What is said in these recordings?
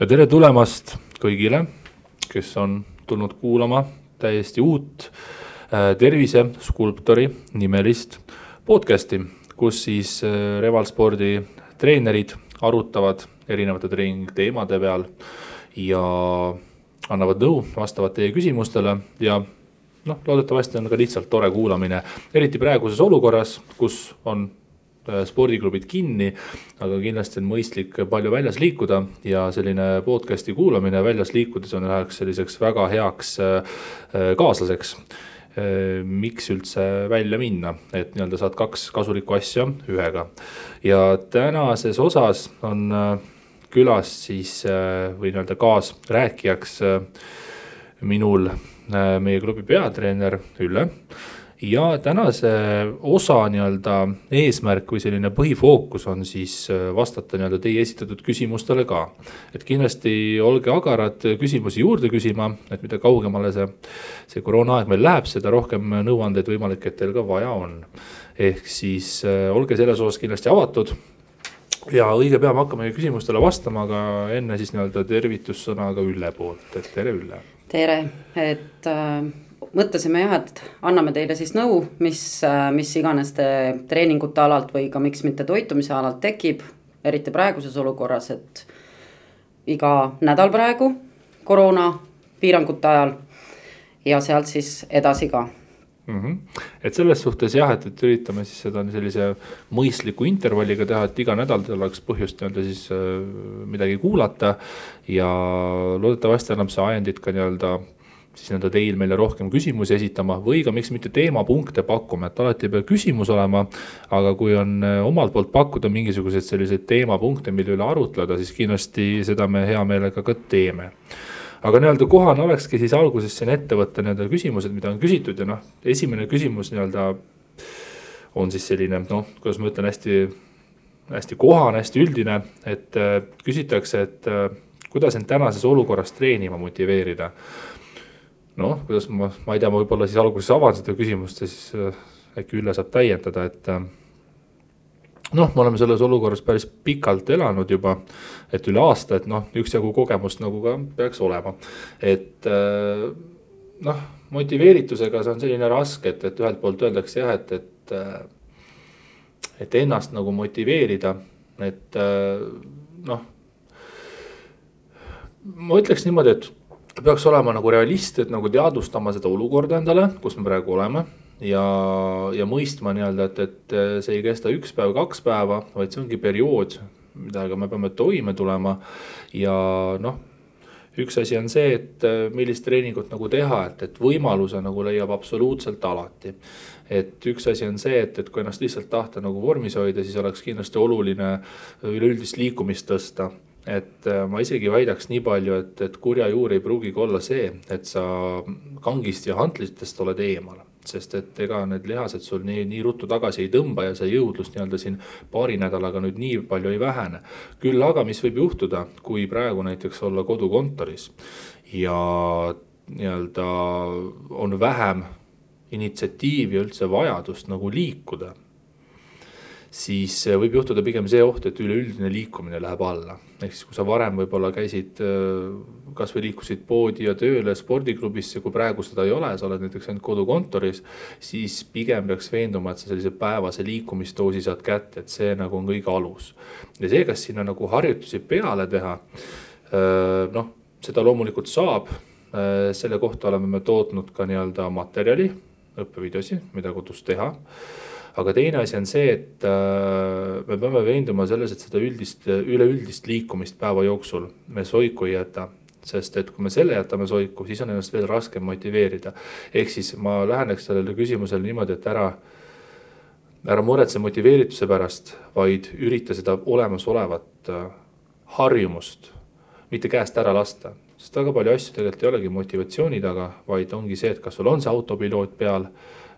ja tere tulemast kõigile, kes on tulnud kuulama täiesti uut äh, terviseskulptori nimelist podcast'i, kus siis äh, Revalspordi treenerid arutavad erinevate treeningteemade peal ja annavad nõu vastavalt teie küsimustele ja noh, loodetavasti on ka lihtsalt tore kuulamine, eriti praeguses olukorras, kus on spordiklubid kinni. aga kindlasti on mõistlik palju väljas liikuda ja selline podcast'i kuulamine väljas liikudes on üheks selliseks väga heaks äh, äh, kaaslaseks miks üldse välja minna, et nii-öelda saad kaks kasulikku asja ühega. ja tänases osas on külas siis või nii-öelda kaasrääkijaks minul meie klubi peatreener Ülle ja tänase osa nii-öelda eesmärk või selline põhifookus on siis äh, vastata nii-öelda teie esitatud küsimustele ka. et kindlasti olge agarad küsimusi juurde küsima, et mida kaugemale see, see koroonaaeg meil läheb, seda rohkem nõuandeid võimalik, et teil ka vaja on. ehk siis äh, olge selles osas kindlasti avatud ja õige pea me hakkame küsimustele vastama, aga enne siis nii-öelda tervitussõnaga Ülle poolt, et tere Ülle. tere, et äh mõtlesime jah, et anname teile siis nõu, mis, mis iganes te treeningute alalt või ka miks mitte toitumise alalt tekib, eriti praeguses olukorras, et iga nädal praegu koroona piirangute ajal ja sealt siis edasi ka mm. -hmm. et selles suhtes jah, et, et üritame siis seda sellise mõistliku intervalliga teha, et iga nädal teil oleks põhjust nii-öelda siis äh, midagi kuulata. ja loodetavasti annab see ajendit ka nii-öelda siis nii-öelda teil meile rohkem küsimusi esitama või ka miks mitte teemapunkte pakkuma, et alati ei pea küsimus olema. aga kui on äh, omalt poolt pakkuda mingisuguseid selliseid teemapunkte, mille üle arutleda, siis kindlasti seda me hea meelega ka teeme aga nii-öelda kohane olekski siis alguses siin ette võtta nii-öelda küsimused, mida on küsitud ja noh, esimene küsimus nii-öelda on siis selline noh, kuidas ma ütlen, hästi, hästi kohane, hästi üldine, et äh, küsitakse, et äh, kuidas end tänases olukorras treenima motiveerida noh, kuidas ma, ma ei tea, ma võib-olla siis alguses avan seda küsimust ja siis äh, äkki Ülle saab täiendada, et äh, noh, me oleme selles olukorras päris pikalt elanud juba, et üle aasta, et noh, üksjagu kogemust nagu ka peaks olema. et äh, noh, motiveeritusega see on selline raske, et, et ühelt poolt öeldakse jah, et, et, et ennast nagu motiveerida, et noh. ma ütleks niimoodi, et peaks olema nagu realistid, nagu teadvustama seda olukorda endale, kus me praegu oleme. ja, ja mõistma nii-öelda, et, et see ei kesta üks päev, kaks päeva, vaid see ongi periood, millega me peame toime tulema. ja noh, üks asi on see, et millist treeningut nagu teha, et, et võimaluse nagu leiab absoluutselt alati et üks asi on see, et, et kui ennast lihtsalt tahta nagu vormis hoida, siis oleks kindlasti oluline üleüldist liikumist tõsta et äh, ma isegi väidaks nii palju, et, et kurja juur ei pruugigi olla see, et sa kangist ja hantlitest oled eemal sest et ega need lihased sul nii, nii ruttu tagasi ei tõmba ja see jõudlus nii-öelda siin paari nädalaga nüüd nii palju ei vähene. küll aga, mis võib juhtuda, kui praegu näiteks olla kodukontoris ja nii-öelda on vähem initsiatiivi ja üldse vajadust nagu liikuda siis äh, võib juhtuda pigem see oht, et üleüldine liikumine läheb alla. ehk siis, kui sa varem võib-olla käisid, äh, kasvõi liikusid poodi ja tööle spordiklubisse, kui praegu seda ei ole, sa oled näiteks ainult kodukontoris. siis pigem peaks veenduma, et sa sellise päevase liikumisdoosi saad kätte, et see nagu on kõige alus. ja see, kas sinna nagu harjutusi peale teha, äh, noh, seda loomulikult saab. selle kohta oleme me tootnud ka nii-öelda materjali, õppevideosi, mida kodus teha aga teine asi on see, et äh, me peame veenduma selles, et seda üldist, üleüldist liikumist päeva jooksul me soiku ei jäta sest et kui me selle jätame soiku, siis on ennast veel raskem motiveerida. ehk siis ma läheneks sellele küsimusele niimoodi, et ära, ära muretse motiveerituse pärast, vaid ürita seda olemasolevat äh, harjumust mitte käest ära lasta. sest väga palju asju tegelikult ei olegi motivatsiooni taga, vaid ongi see, et kas sul on see autopiloot peal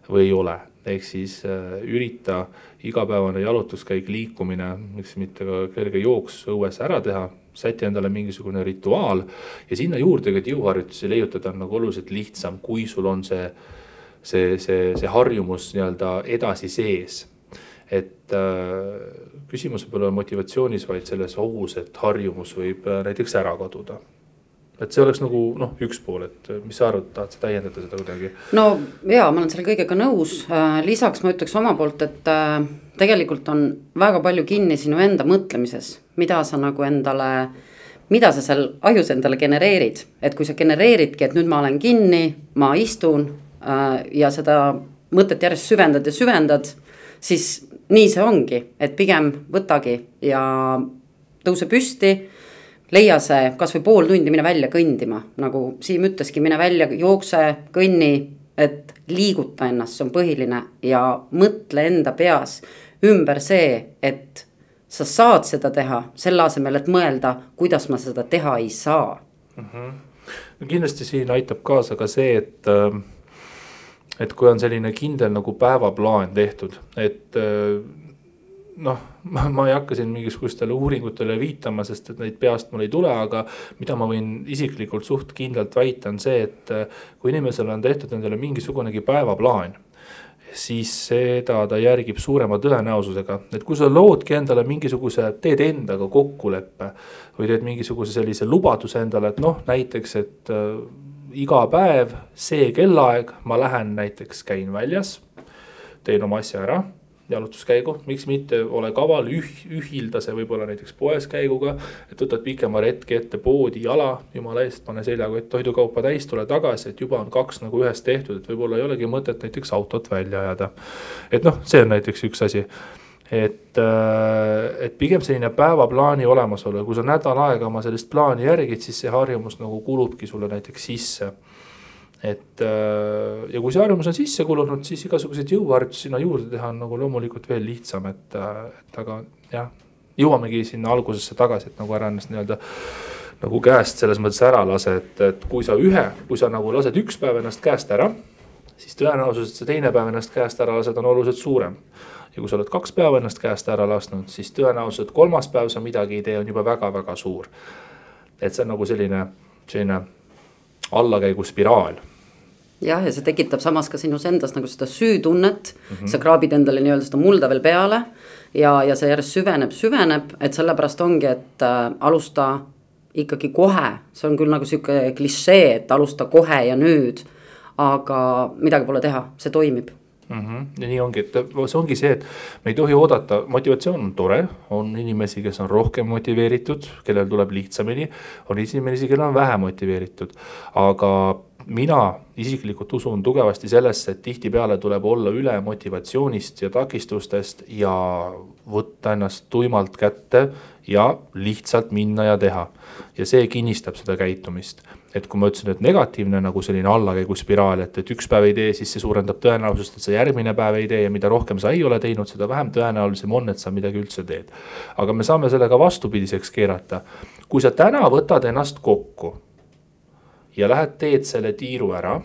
või ei ole ehk siis äh, ürita igapäevane jalutuskäik, liikumine, miks mitte ka kerge jooks õues ära teha. säti endale mingisugune rituaal ja sinna juurde ka jõuharjutusi leiutada on nagu oluliselt lihtsam, kui sul on see, see, see, see harjumus nii-öelda edasi sees et äh, küsimus olla motivatsioonis, vaid selles ohus, et harjumus võib äh, näiteks ära kaduda et see oleks nagu noh, üks pool, et mis sa arvad, tahad sa täiendada seda kuidagi? no jaa, ma olen selle kõigega nõus, äh, lisaks ma ütleks oma poolt, et äh, tegelikult on väga palju kinni sinu enda mõtlemises, mida sa nagu endale, mida sa seal ajus endale genereerid, et kui sa genereeridki, et nüüd ma olen kinni, ma istun äh, ja seda mõtet järjest süvendad ja süvendad, siis nii see ongi, et pigem võtagi ja tõuse püsti leia see kasvõi pool tundi, mine välja kõndima, nagu Siim ütleski, mine välja, jookse, kõnni, et liiguta ennast, see on põhiline ja mõtle enda peas ümber see, et sa saad seda teha, selle asemel, et mõelda, kuidas ma seda teha ei saa mm. -hmm. no kindlasti siin aitab kaasa ka see, et äh, et kui on selline kindel nagu päevaplaan tehtud, et äh, noh, ma, ma ei hakka siin mingisugustele uuringutele viitama, sest et neid peast mul ei tule, aga mida ma võin isiklikult suht kindlalt väita, on see, et äh, kui inimesel on tehtud endale mingisugunegi päevaplaan siis seda ta järgib suurema tõenäosusega, et kui sa loodki endale mingisuguse, teed endaga kokkuleppe või teed mingisuguse sellise lubaduse endale, et noh, näiteks, et äh, iga päev see kellaaeg ma lähen näiteks, käin väljas, teen oma asja ära jalutuskäigu, miks mitte, ole kaval, üh-, ühilda see võib-olla näiteks poes käiguga. et võtad pikema retki ette poodi jala, jumala eest, pane seljakott toidukaupa täis, tule tagasi, et juba on kaks nagu ühest tehtud, et võib-olla ei olegi mõtet näiteks autot välja ajada. et noh, see on näiteks üks asi et, äh, et pigem selline päevaplaani olemasolu kui sa nädal aega oma sellist plaani järgid, siis see harjumus nagu kulubki sulle näiteks sisse et äh, ja kui see harjumus on sisse kulunud, siis igasuguseid jõuharjutusi sinna juurde teha on nagu loomulikult veel lihtsam, et, äh, et aga jah. jõuamegi sinna algusesse tagasi, et nagu ära ennast nii-öelda nagu käest selles mõttes ära lase, et, et kui sa ühe, kui sa nagu lased üks päev ennast käest ära. siis tõenäosus, et sa teine päev ennast käest ära lased, on oluliselt suurem. ja kui sa oled kaks päeva ennast käest ära lasknud, siis tõenäosus, et kolmas päev sa midagi ei tee, on juba väga-väga suur. et see on nagu selline, selline allakäiguspiraal jah, ja see tekitab samas ka sinus endas nagu seda süütunnet mm, -hmm. sa kraabid endale nii-öelda seda mulda veel peale. ja, ja see järjest süveneb, süveneb, et sellepärast ongi, et äh, alusta ikkagi kohe, see on küll nagu sihuke klišee, et alusta kohe ja nüüd. aga midagi pole teha, see toimib mm. -hmm. ja nii ongi, et see ongi see, et me ei tohi oodata, motivatsioon on tore, on inimesi, kes on rohkem motiveeritud, kellel tuleb lihtsamini. on inimesi, kellel on vähe motiveeritud, aga mina isiklikult usun tugevasti sellesse, et tihtipeale tuleb olla üle motivatsioonist ja takistustest ja võtta ennast tuimalt kätte ja lihtsalt minna ja teha. ja see kinnistab seda käitumist. Et kui ma ütlesin, et negatiivne nagu selline allakäiguspiraal, et, et üks päev ei tee, siis see suurendab tõenäosust, et sa järgmine päev ei tee ja mida rohkem sa ei ole teinud, seda vähem tõenäolisem on, et sa midagi üldse teed. aga me saame selle ka vastupidiseks keerata. kui sa täna võtad ennast kokku ja lähed, teed selle tiiru ära,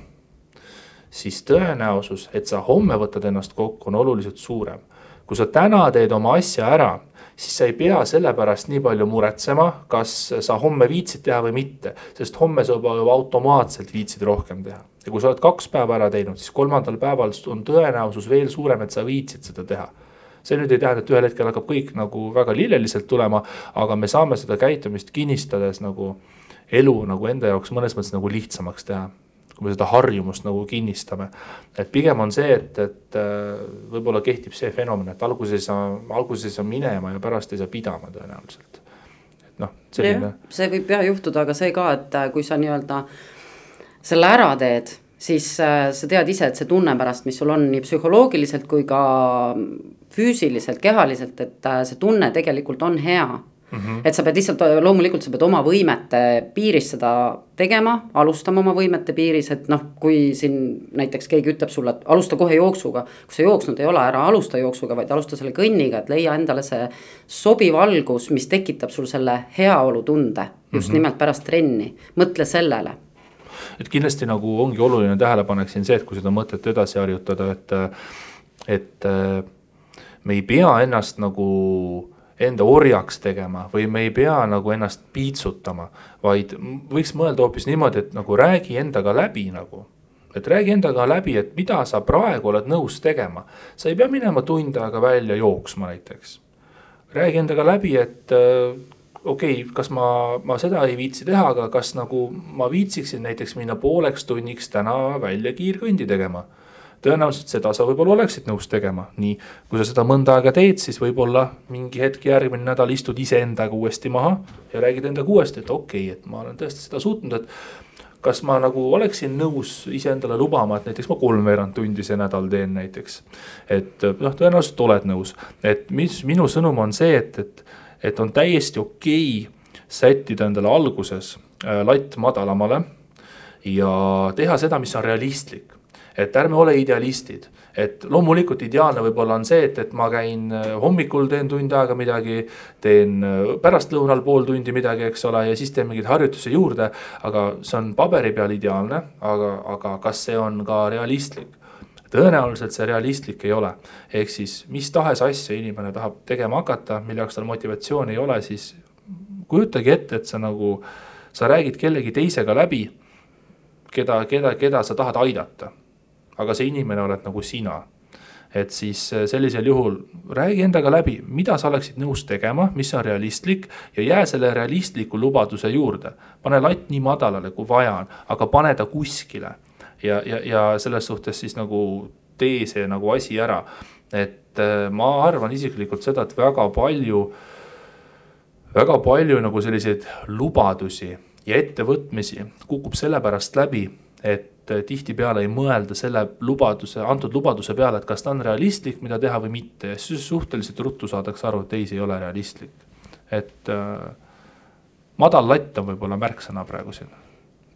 siis tõenäosus, et sa homme võtad ennast kokku, on oluliselt suurem. kui sa täna teed oma asja ära, siis sa ei pea selle pärast nii palju muretsema, kas sa homme viitsid teha või mitte, sest homme sa juba automaatselt viitsid rohkem teha. ja kui sa oled kaks päeva ära teinud, siis kolmandal päeval on tõenäosus veel suurem, et sa viitsid seda teha see nüüd ei tähenda, et ühel hetkel hakkab kõik nagu väga lilleliselt tulema, aga me saame seda käitumist kinnistades nagu elu nagu enda jaoks mõnes mõttes nagu lihtsamaks teha. Kui me seda harjumust nagu kinnistame, et pigem on see, et, et äh, võib-olla kehtib see fenomen, et alguses ei saa, alguses ei saa minema ja pärast ei saa pidama tõenäoliselt. et noh, selline. see võib jah juhtuda, aga see ka, et äh, kui sa nii-öelda selle ära teed siis äh, sa tead ise, et see tunne pärast, mis sul on nii psühholoogiliselt kui ka füüsiliselt, kehaliselt, et see tunne tegelikult on hea Mm -hmm. et sa pead lihtsalt, loomulikult sa pead oma võimete piiris seda tegema, alustama oma võimete piiris, et noh, kui siin näiteks keegi ütleb sulle, et alusta kohe jooksuga. kui sa jooksnud ei ole, ära alusta jooksuga, vaid alusta selle kõnniga, et leia endale see sobiv algus, mis tekitab sul selle heaolutunde just mm -hmm. nimelt pärast trenni, mõtle sellele et kindlasti nagu ongi oluline tähelepanek siin see, et kui seda mõtet edasi harjutada, et, et me ei pea ennast nagu enda orjaks tegema või me ei pea nagu ennast piitsutama, vaid võiks mõelda hoopis niimoodi, et nagu räägi endaga läbi nagu et räägi endaga läbi, et mida sa praegu oled nõus tegema. sa ei pea minema tund aega välja jooksma näiteks. räägi endaga läbi, et äh, okei okay,, kas ma, ma seda ei viitsi teha, aga kas nagu ma viitsiksin näiteks minna pooleks tunniks täna välja kiirkõndi tegema tõenäoliselt seda sa võib-olla oleksid nõus tegema, nii. kui sa seda mõnda aega teed, siis võib-olla mingi hetk järgmine nädal istud iseendaga uuesti maha ja räägid endaga uuesti, et okei okay,, et ma olen tõesti seda suutnud, et kas ma nagu oleksin nõus iseendale lubama, et näiteks ma kolmveerand tundi see nädal teen näiteks. et noh, tõenäoliselt oled nõus, et mis minu sõnum on see, et, et, et on täiesti okei okay sättida endale alguses äh, latt madalamale ja teha seda, mis on realistlik et ärme ole idealistid, et loomulikult ideaalne võib-olla on see, et, et ma käin äh, hommikul teen tund aega midagi. teen äh, pärastlõunal pool tundi midagi, eks ole, ja siis teen mingeid harjutusi juurde. aga see on paberi peal ideaalne, aga, aga kas see on ka realistlik? tõenäoliselt see realistlik ei ole, ehk siis mis tahes asja inimene tahab tegema hakata, mille jaoks tal motivatsiooni ei ole, siis kujutage ette, et sa nagu, sa räägid kellegi teisega läbi keda, keda, keda sa tahad aidata aga see inimene oled nagu sina. et siis äh, sellisel juhul räägi endaga läbi, mida sa oleksid nõus tegema, mis on realistlik ja jää selle realistliku lubaduse juurde. pane latt nii madalale, kui vaja on, aga pane ta kuskile. ja, ja, ja selles suhtes siis nagu tee see nagu asi ära. et äh, ma arvan isiklikult seda, et väga palju, väga palju nagu selliseid lubadusi ja ettevõtmisi kukub sellepärast läbi, et et tihtipeale ei mõelda selle lubaduse, antud lubaduse peale, et kas ta on realistlik, mida teha või mitte ja siis suhteliselt ruttu saadakse aru, et ei, see ei ole realistlik. et äh, madal latt on võib-olla märksõna praegu siin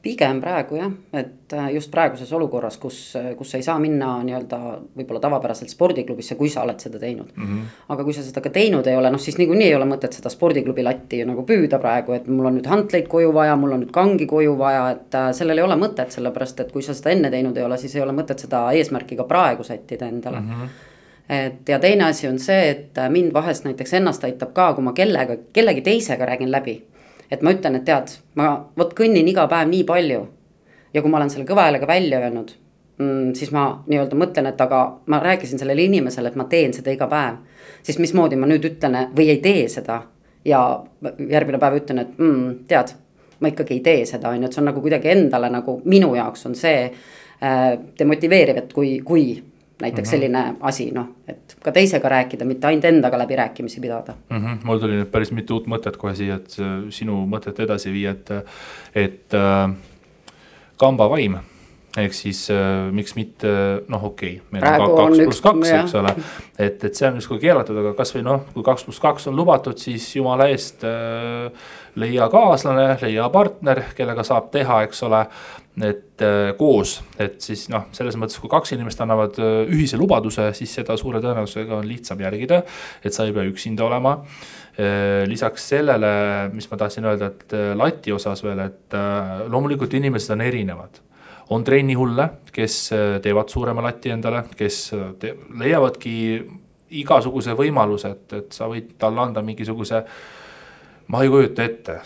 pigem praegu jah, et äh, just praeguses olukorras, kus, kus sa ei saa minna nii-öelda võib-olla tavapäraselt spordiklubisse, kui sa oled seda teinud mm. -hmm. aga kui sa seda ka teinud ei ole, noh siis niikuinii ei ole mõtet seda spordiklubi latti nagu püüda praegu, et mul on nüüd hantleid koju vaja, mul on nüüd kangi koju vaja, et äh, sellel ei ole mõtet, sellepärast et kui sa seda enne teinud ei ole, siis ei ole mõtet seda eesmärki ka praegu sättida endale mm. -hmm et ja teine asi on see, et äh, mind vahest näiteks ennast aitab ka, kui ma kellega, kellegi teisega räägin läbi et ma ütlen, et tead, ma vot kõnnin iga päev nii palju. ja kui ma olen selle kõva häälega välja öelnud mm,, siis ma nii-öelda mõtlen, et aga ma rääkisin sellele inimesele, et ma teen seda iga päev. siis mismoodi ma nüüd ütlen või ei tee seda ja järgmine päev ütlen, et mm, tead, ma ikkagi ei tee seda, on ju, et see on nagu kuidagi endale nagu minu jaoks on see äh, demotiveeriv, et kui, kui näiteks mm -hmm. selline asi, noh, et ka teisega rääkida, mitte ainult endaga läbirääkimisi pidada mm. -hmm. mul tuli nüüd päris mitu uut mõtet kohe siia, et sinu mõtet edasi viia, et, et äh, kamba vaim ehk siis äh, miks mitte, noh, okei okay,, meil Praegu on kaks pluss kaks, eks ole. et, et see on justkui keelatud, aga kasvõi noh, kui kaks pluss kaks on lubatud, siis jumala eest äh, leia kaaslane, leia partner, kellega saab teha, eks ole et äh, koos, et siis noh, selles mõttes, kui kaks inimest annavad äh, ühise lubaduse, siis seda suure tõenäosusega on lihtsam järgida. et sa ei pea üksinda olema. Äh, lisaks sellele, mis ma tahtsin öelda, et lati osas veel, et loomulikult inimesed on erinevad on trennihulle, kes teevad suurema lati endale, kes te, leiavadki igasuguse võimaluse, et, et sa võid talle anda mingisuguse. ma ei kujuta ette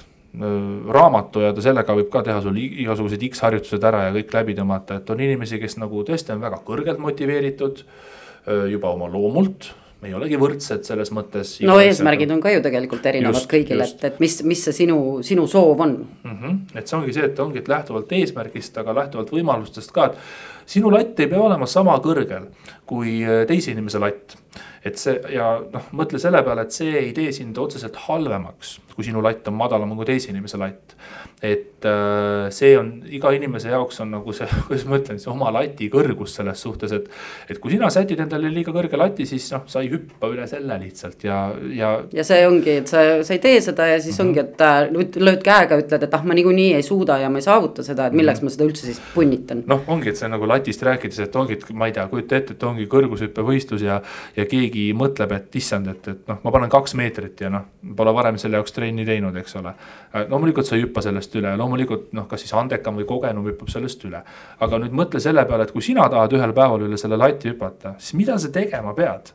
raamatu ja ta sellega võib ka teha sul igasugused X-harjutused ära ja kõik läbi tõmmata, et on inimesi, kes nagu tõesti on väga kõrgelt motiveeritud äh, juba oma loomult me ei olegi võrdsed selles mõttes. no eesmärgid on ka ju tegelikult erinevad just, kõigil, et, et mis, mis see sinu, sinu soov on mm. -hmm. et see ongi see, et ongi, et lähtuvalt eesmärgist, aga lähtuvalt võimalustest ka, et sinu latt ei pea olema sama kõrgel kui äh, teise inimese latt. Et see ja noh, mõtle selle peale, et see ei tee sind otseselt halvemaks, kui sinu latt on madalam kui teise inimese latt et äh, see on iga inimese jaoks on nagu see, kuidas ma ütlen, see oma lati kõrgus selles suhtes, et. et kui sina sätid endale liiga kõrge lati, siis noh, sa ei hüppa üle selle lihtsalt ja, ja. ja see ongi, et sa, sa ei tee seda ja siis mm -hmm. ongi, et äh, lööd käega, ütled, et ah, ma niikuinii ei suuda ja ma ei saavuta seda, et milleks mm -hmm. ma seda üldse siis punnitan. noh, ongi, et see nagu latist rääkides, et ongi, et ma ei tea, kujuta ette, et ongi kõrgushüppevõistlus ja. ja keegi mõtleb, et issand, et, et noh, ma panen kaks meetrit ja noh, pole varem selle jaoks trenni teinud, eks ole. Äh, loomulikult sa ei hüppa sellest sellest üle loomulikult noh, kas siis andekam või kogenum hüppab sellest üle. aga nüüd mõtle selle peale, et kui sina tahad ühel päeval üle selle lati hüpata, siis mida sa tegema pead?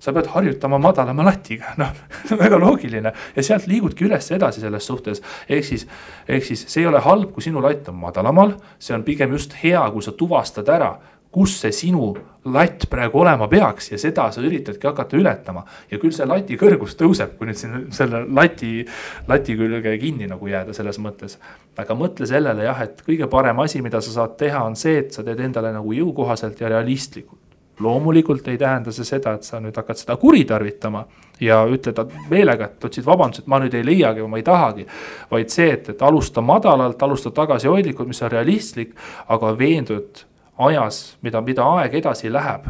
sa pead harjutama madalama latiga, noh väga loogiline ja sealt liigudki üles edasi selles suhtes. ehk siis, ehk siis see ei ole halb, kui sinu latt on madalamal, see on pigem just hea, kui sa tuvastad ära kus see sinu latt praegu olema peaks ja seda sa üritadki hakata ületama. ja küll see lati kõrgus tõuseb, kui nüüd siin selle lati, lati külge kinni nagu jääda selles mõttes. aga mõtle sellele jah, et kõige parem asi, mida sa saad teha, on see, et sa teed endale nagu jõukohaselt ja realistlikult loomulikult ei tähenda see seda, et sa nüüd hakkad seda kuritarvitama ja ütled meelega, et otsid vabandust, ma nüüd ei leiagi või ma ei tahagi. vaid see, et, et alusta madalalt, alusta tagasihoidlikult, mis on realistlik, aga veendud ajas, mida, mida aeg edasi läheb,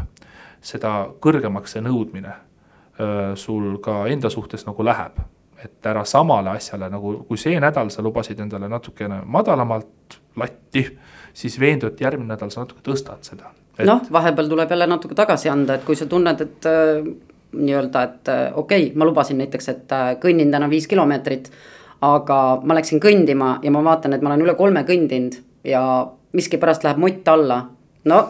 seda kõrgemaks see nõudmine sul ka enda suhtes nagu läheb. et ära samale asjale nagu, kui see nädal sa lubasid endale natukene madalamalt latti, siis veendu, et järgmine nädal sa natuke tõstad seda et.... noh, vahepeal tuleb jälle natuke tagasi anda, et kui sa tunned, et äh, nii-öelda, et äh, okei okay,, ma lubasin näiteks, et äh, kõnnin täna viis kilomeetrit. aga ma läksin kõndima ja ma vaatan, et ma olen üle kolme kõndinud ja miskipärast läheb mott alla no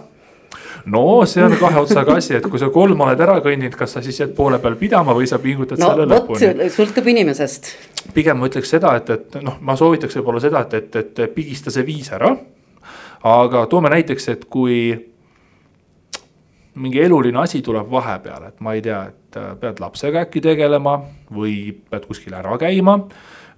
no see on kahe otsaga asi, et kui sa kolm oled ära kõndinud, kas sa siis jääd poole peal pidama või sa pingutad no, selle lõpuni. sõltub inimesest. pigem ma ütleks seda, et, et noh, ma soovitaks võib-olla seda, et, et, et pigista see viis ära. aga toome näiteks, et kui mingi eluline asi tuleb vahepeal, et ma ei tea, et pead lapsega äkki tegelema või pead kuskil ära käima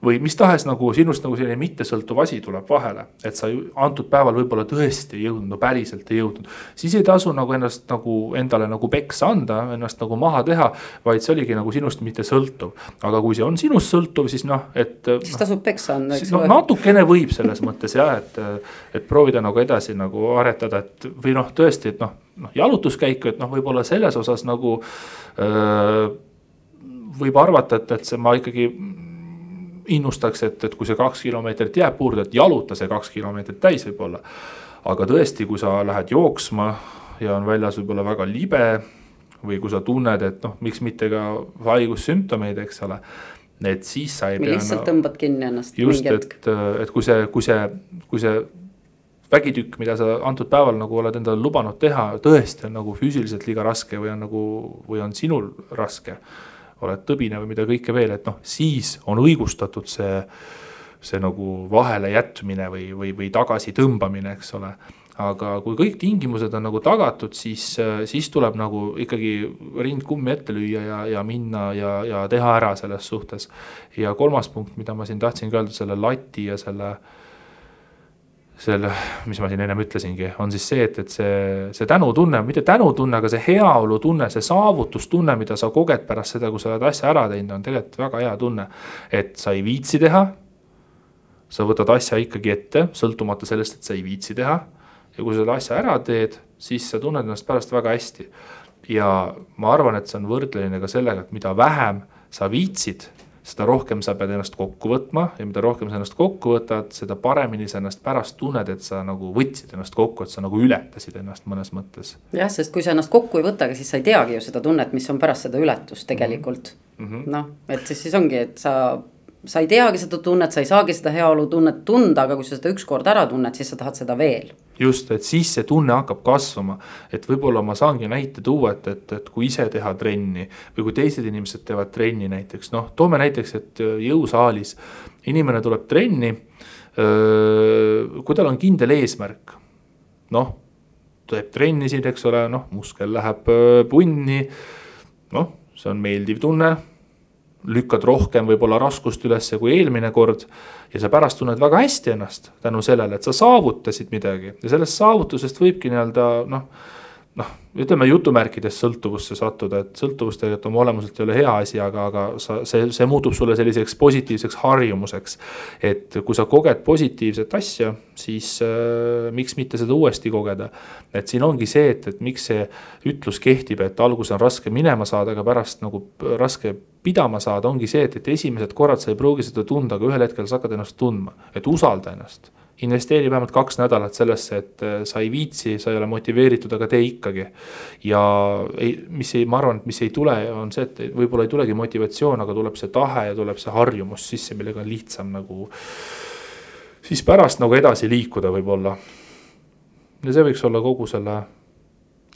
või mis tahes nagu sinust nagu selline mittesõltuv asi tuleb vahele, et sa antud päeval võib-olla tõesti ei jõudnud, no päriselt ei jõudnud. siis ei tasu nagu ennast nagu endale nagu peksa anda, ennast nagu maha teha, vaid see oligi nagu sinust mittesõltuv. aga kui see on sinust sõltuv, siis noh, et. siis tasub peksa anda, eks ole no,. natukene võib selles mõttes jah, et, et proovida nagu edasi nagu aretada, et või noh, tõesti, et noh, noh jalutuskäiku, et noh, võib-olla selles osas nagu öö, võib arvata, et, et see ma ikkagi innustaks, et, et kui see kaks kilomeetrit jääb puurde, et jaluta see kaks kilomeetrit täis võib-olla. aga tõesti, kui sa lähed jooksma ja on väljas võib-olla väga libe või kui sa tunned, et noh, miks mitte ka haigussümptomeid, eks ole. et siis sa ei või pea. lihtsalt tõmbad kinni ennast. just, et, et kui see, kui see, kui see vägitükk, mida sa antud päeval nagu oled endale lubanud teha, tõesti on nagu füüsiliselt liiga raske või on nagu, või on sinul raske oled tõbine või mida kõike veel, et noh, siis on õigustatud see, see nagu vahele jätmine või, või, või tagasitõmbamine, eks ole aga kui kõik tingimused on nagu tagatud, siis, siis tuleb nagu ikkagi rind kummi ette lüüa ja, ja minna ja, ja teha ära selles suhtes. ja kolmas punkt, mida ma siin tahtsin ka öelda, selle lati ja selle äh, selle, mis ma siin ennem ütlesingi, on siis see, et, et see, see tänutunne, mitte tänutunne, aga see heaolutunne, see saavutustunne, mida sa koged pärast seda, kui sa oled asja ära teinud, on tegelikult väga hea tunne. et sa ei viitsi teha. sa võtad asja ikkagi ette, sõltumata sellest, et sa ei viitsi teha. ja kui sa selle asja ära teed, siis sa tunned ennast pärast väga hästi. ja ma arvan, et see on võrdleline ka sellega, et mida vähem sa viitsid seda rohkem sa pead ennast kokku võtma ja mida rohkem sa ennast kokku võtad, seda paremini sa ennast pärast tunned, et sa nagu võtsid ennast kokku, et sa nagu ületasid ennast mõnes mõttes. jah, sest kui sa ennast kokku ei võtagi, siis sa ei teagi ju seda tunnet, mis on pärast seda ületust tegelikult. Mm -hmm.. noh, et siis, siis ongi, et sa sa ei teagi seda tunnet, sa ei saagi seda heaolutunnet tunda, aga kui sa seda ükskord ära tunned, siis sa tahad seda veel. just, et siis see tunne hakkab kasvama, et võib-olla ma saangi näite tuua, et, et, et kui ise teha trenni või kui teised inimesed teevad trenni näiteks, noh, toome näiteks, et jõusaalis inimene tuleb trenni. kui tal on kindel eesmärk, noh, teeb trenni siin, eks ole, noh, muskel läheb punni. noh, see on meeldiv tunne lükkad rohkem võib-olla raskust ülesse kui eelmine kord. ja sa pärast tunned väga hästi ennast tänu sellele, et sa saavutasid midagi ja sellest saavutusest võibki nii-öelda noh noh, ütleme jutumärkides sõltuvusse sattuda, et sõltuvus tegelikult oma olemuselt ei ole hea asi, aga, aga sa, see, see muutub sulle selliseks positiivseks harjumuseks. et kui sa koged positiivset asja, siis äh, miks mitte seda uuesti kogeda. et siin ongi see, et, et miks see ütlus kehtib, et alguses on raske minema saada, aga pärast nagu raske pidama saada, ongi see, et, et esimesed korrad sa ei pruugi seda tunda, aga ühel hetkel sa hakkad ennast tundma, et usalda ennast investeeri vähemalt kaks nädalat sellesse, et äh, sa ei viitsi, sa ei ole motiveeritud, aga tee ikkagi. ja ei, mis ei, ma arvan, et mis ei tule, on see, et võib-olla ei tulegi motivatsioon, aga tuleb see tahe ja tuleb see harjumus sisse, millega on lihtsam nagu. siis pärast nagu edasi liikuda võib-olla. ja see võiks olla kogu selle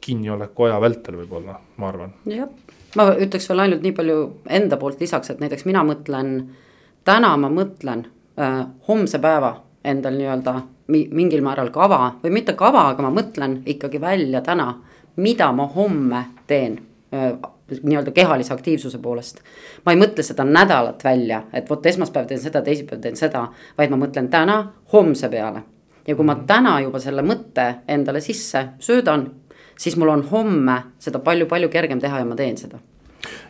kinnioleku aja vältel võib-olla, ma arvan. jah, ma ütleks veel ainult nii palju enda poolt lisaks, et näiteks mina mõtlen, täna ma mõtlen äh, homse päeva endal nii-öelda mingil määral kava või mitte kava, aga ma mõtlen ikkagi välja täna, mida ma homme teen nii-öelda kehalise aktiivsuse poolest. ma ei mõtle seda nädalat välja, et vot esmaspäev teen seda, teisipäev teen seda, vaid ma mõtlen täna homse peale. ja kui ma mhm. täna juba selle mõtte endale sisse söödan, siis mul on homme seda palju-palju kergem teha ja ma teen seda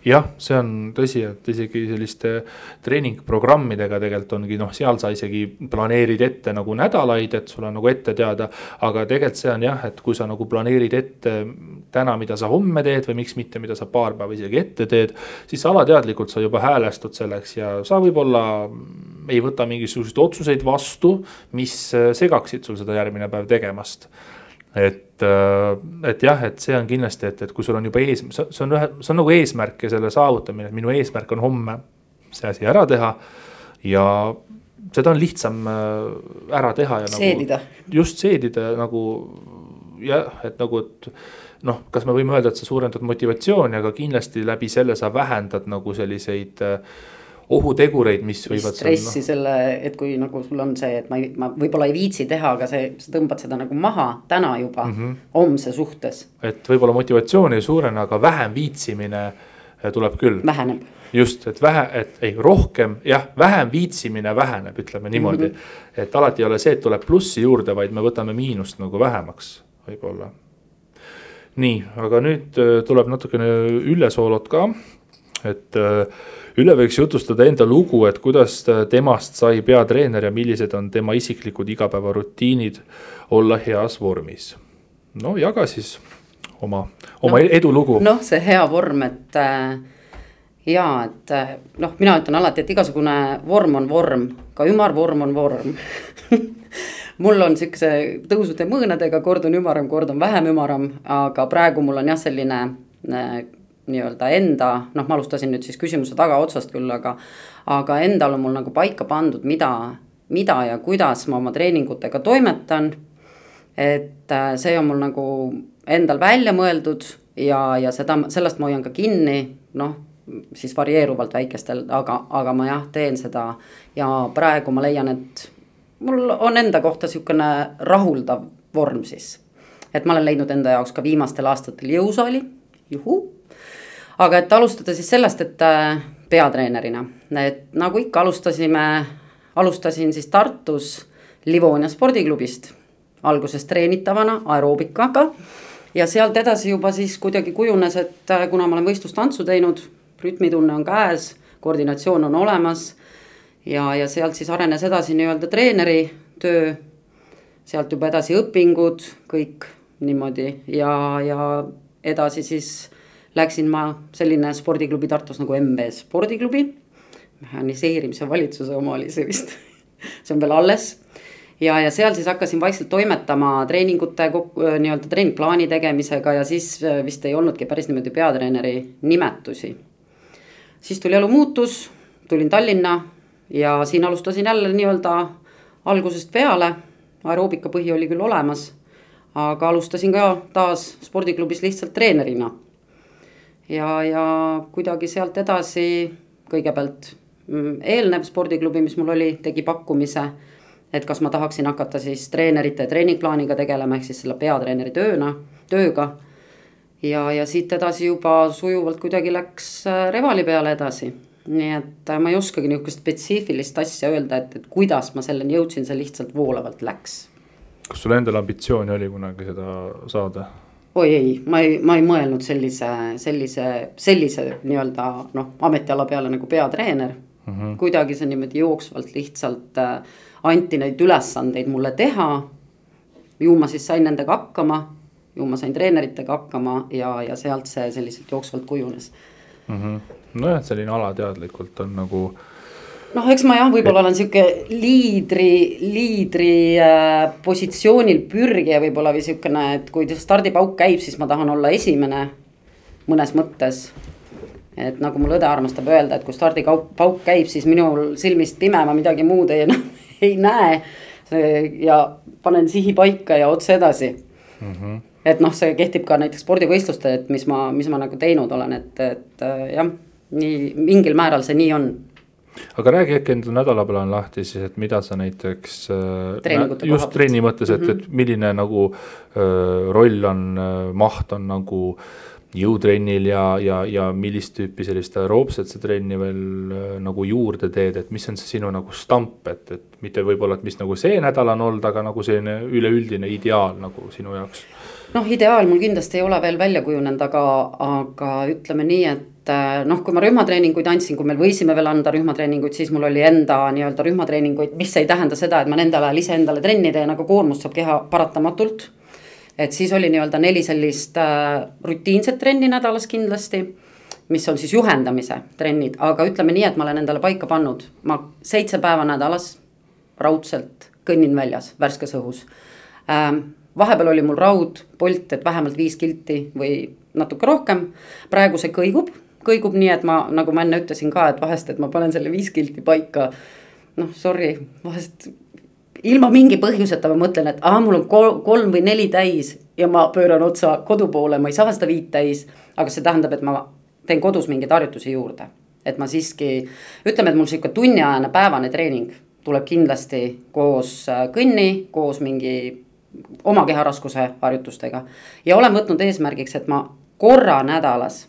jah, see on tõsi, et isegi selliste treeningprogrammidega tegelikult ongi noh, seal sa isegi planeerid ette nagu nädalaid, et sul on nagu ette teada. aga tegelikult see on jah, et kui sa nagu planeerid ette täna, mida sa homme teed või miks mitte, mida sa paar päeva isegi ette teed. siis alateadlikult sa juba häälestud selleks ja sa võib-olla ei võta mingisuguseid otsuseid vastu, mis segaksid sul seda järgmine päev tegemast et, äh, et jah, et see on kindlasti, et, et kui sul on juba ees, see on ühe, see on nagu eesmärk ja selle saavutamine, et minu eesmärk on homme see asi ära teha. ja seda on lihtsam äh, ära teha ja nagu. seedida. just seedida nagu jah, et nagu, et noh, kas me võime öelda, et sa suurendad motivatsiooni, aga kindlasti läbi selle sa vähendad nagu selliseid äh, ohutegureid, mis võivad. stressi no. selle, et kui nagu sul on see, et ma ma võib-olla ei viitsi teha, aga see, sa tõmbad seda nagu maha täna juba mm -hmm. homse suhtes. et võib-olla motivatsioon ei suurene, aga vähem viitsimine eh, tuleb küll. väheneb. just, et vähe, et ei rohkem jah, vähem viitsimine väheneb, ütleme niimoodi mm. -hmm. et alati ei ole see, et tuleb plussi juurde, vaid me võtame miinust nagu vähemaks, võib-olla. nii, aga nüüd eh, tuleb natukene Ülle Soolot ka, et äh, Ülle võiks jutustada enda lugu, et kuidas temast sai peatreener ja millised on tema isiklikud igapäevarutiinid olla heas vormis. no jaga siis oma, oma no, edulugu. noh, see hea vorm, et äh, ja et äh, noh, mina ütlen alati, et igasugune vorm on vorm, ka ümarvorm on vorm mul on siukse tõusude mõõnadega, kord on ümaram, kord on vähem ümaram, aga praegu mul on jah, selline äh, nii-öelda enda, noh, ma alustasin nüüd siis küsimuse tagaotsast küll, aga, aga endal on mul nagu paika pandud, mida, mida ja kuidas ma oma treeningutega toimetan. et äh, see on mul nagu endal välja mõeldud ja, ja seda, sellest ma hoian ka kinni, noh siis varieeruvalt väikestel, aga, aga ma jah, teen seda ja praegu ma leian, et mul on enda kohta sihukene rahuldav vorm siis. et ma olen leidnud enda jaoks ka viimastel aastatel jõusaali, juhu aga et alustada siis sellest, et äh, peatreenerina, et nagu ikka alustasime, alustasin siis Tartus Livonia spordiklubist. alguses treenitavana aeroobikaga ja sealt edasi juba siis kuidagi kujunes, et äh, kuna ma olen võistlustantsu teinud, rütmitunne on käes, koordinatsioon on olemas. ja, ja sealt siis arenes edasi nii-öelda treeneri töö. sealt juba edasi õpingud, kõik niimoodi ja, ja edasi siis läksin ma selline spordiklubi Tartus nagu MB spordiklubi. mehhaniseerimise valitsuse oma oli see vist see on veel alles. ja, ja seal siis hakkasin vaikselt toimetama treeningute nii-öelda treeningplaani tegemisega ja siis äh, vist ei olnudki päris niimoodi peatreeneri nimetusi. siis tuli elu muutus, tulin Tallinna ja siin alustasin jälle nii-öelda algusest peale. aeroobika põhi oli küll olemas, aga alustasin ka taas spordiklubis lihtsalt treenerina ja, ja kuidagi sealt edasi kõigepealt mm, eelnev spordiklubi, mis mul oli, tegi pakkumise. et kas ma tahaksin hakata siis treenerite treeningplaaniga tegelema, ehk siis selle peatreeneri tööna, tööga. ja, ja siit edasi juba sujuvalt kuidagi läks äh, Revali peale edasi. nii et äh, ma ei oskagi nihukest spetsiifilist asja öelda, et, et kuidas ma selleni jõudsin, see lihtsalt voolavalt läks. kas sul endal ambitsiooni oli kunagi seda saada? Oi ei, ma ei, ma ei mõelnud sellise, sellise, sellise nii-öelda noh, ametiala peale nagu peatreener mm. -hmm. kuidagi see niimoodi jooksvalt lihtsalt äh, anti neid ülesandeid mulle teha. ju ma siis sain nendega hakkama, ju ma sain treeneritega hakkama ja, ja sealt see selliselt jooksvalt kujunes mm. -hmm. nojah, selline alateadlikult on nagu äh, noh, eks ma jah, võib-olla olen sihuke liidri, liidri äh, positsioonil pürgija võib-olla või sihukene, et kui stardipauk käib, siis ma tahan olla esimene mõnes mõttes. et nagu mul õde armastab öelda, et kui stardipauk käib, siis minul silmist pime, ma midagi muud ei, ei näe. ja panen sihi paika ja otse edasi mm. -hmm. et noh, see kehtib ka näiteks spordivõistluste, et mis ma, mis ma nagu teinud olen, et, et äh, jah, nii mingil määral see nii on aga räägi äkki enda nädalaplaan lahti siis, et mida sa näiteks. Treeningute just trenni mõttes, et mm, -hmm. et milline nagu öö, roll on, maht on nagu jõutrennil ja, ja, ja millist tüüpi sellist aeroobset sa trenni veel äh, nagu juurde teed, et mis on see sinu nagu stamp, et, et mitte võib-olla, et mis nagu see nädal on olnud, aga nagu selline üleüldine ideaal nagu sinu jaoks? noh, ideaal mul kindlasti ei ole veel välja kujunenud, aga, aga ütleme nii, et äh, noh, kui ma rühmatreeninguid andsin, kui meil võisime veel anda rühmatreeninguid, siis mul oli enda nii-öelda rühmatreeninguid, mis ei tähenda seda, et ma nendel ajal iseendale trenni teen, aga koormust saab keha paratamatult et siis oli nii-öelda neli sellist äh, rutiinset trenni nädalas kindlasti mis on siis juhendamise trennid, aga ütleme nii, et ma olen endale paika pannud, ma seitse päeva nädalas raudselt kõnnin väljas värskes õhus ähm,. vahepeal oli mul raud, Bolt, et vähemalt viis kilti või natuke rohkem. praegu see kõigub, kõigub nii, et ma, nagu ma enne ütlesin ka, et vahest, et ma panen selle viis kilti paika. noh, sorry, vahest ilma mingi põhjuseta ma mõtlen, et aa, mul on kol kolm või neli täis ja ma pööran otsa kodu poole, ma ei saa seda viit täis. aga see tähendab, et ma teen kodus mingeid harjutusi juurde, et ma siiski, ütleme, et mul sihuke tunniajane päevane treening tuleb kindlasti koos äh, kõnni, koos mingi oma keharaskuse harjutustega. ja olen võtnud eesmärgiks, et ma korra nädalas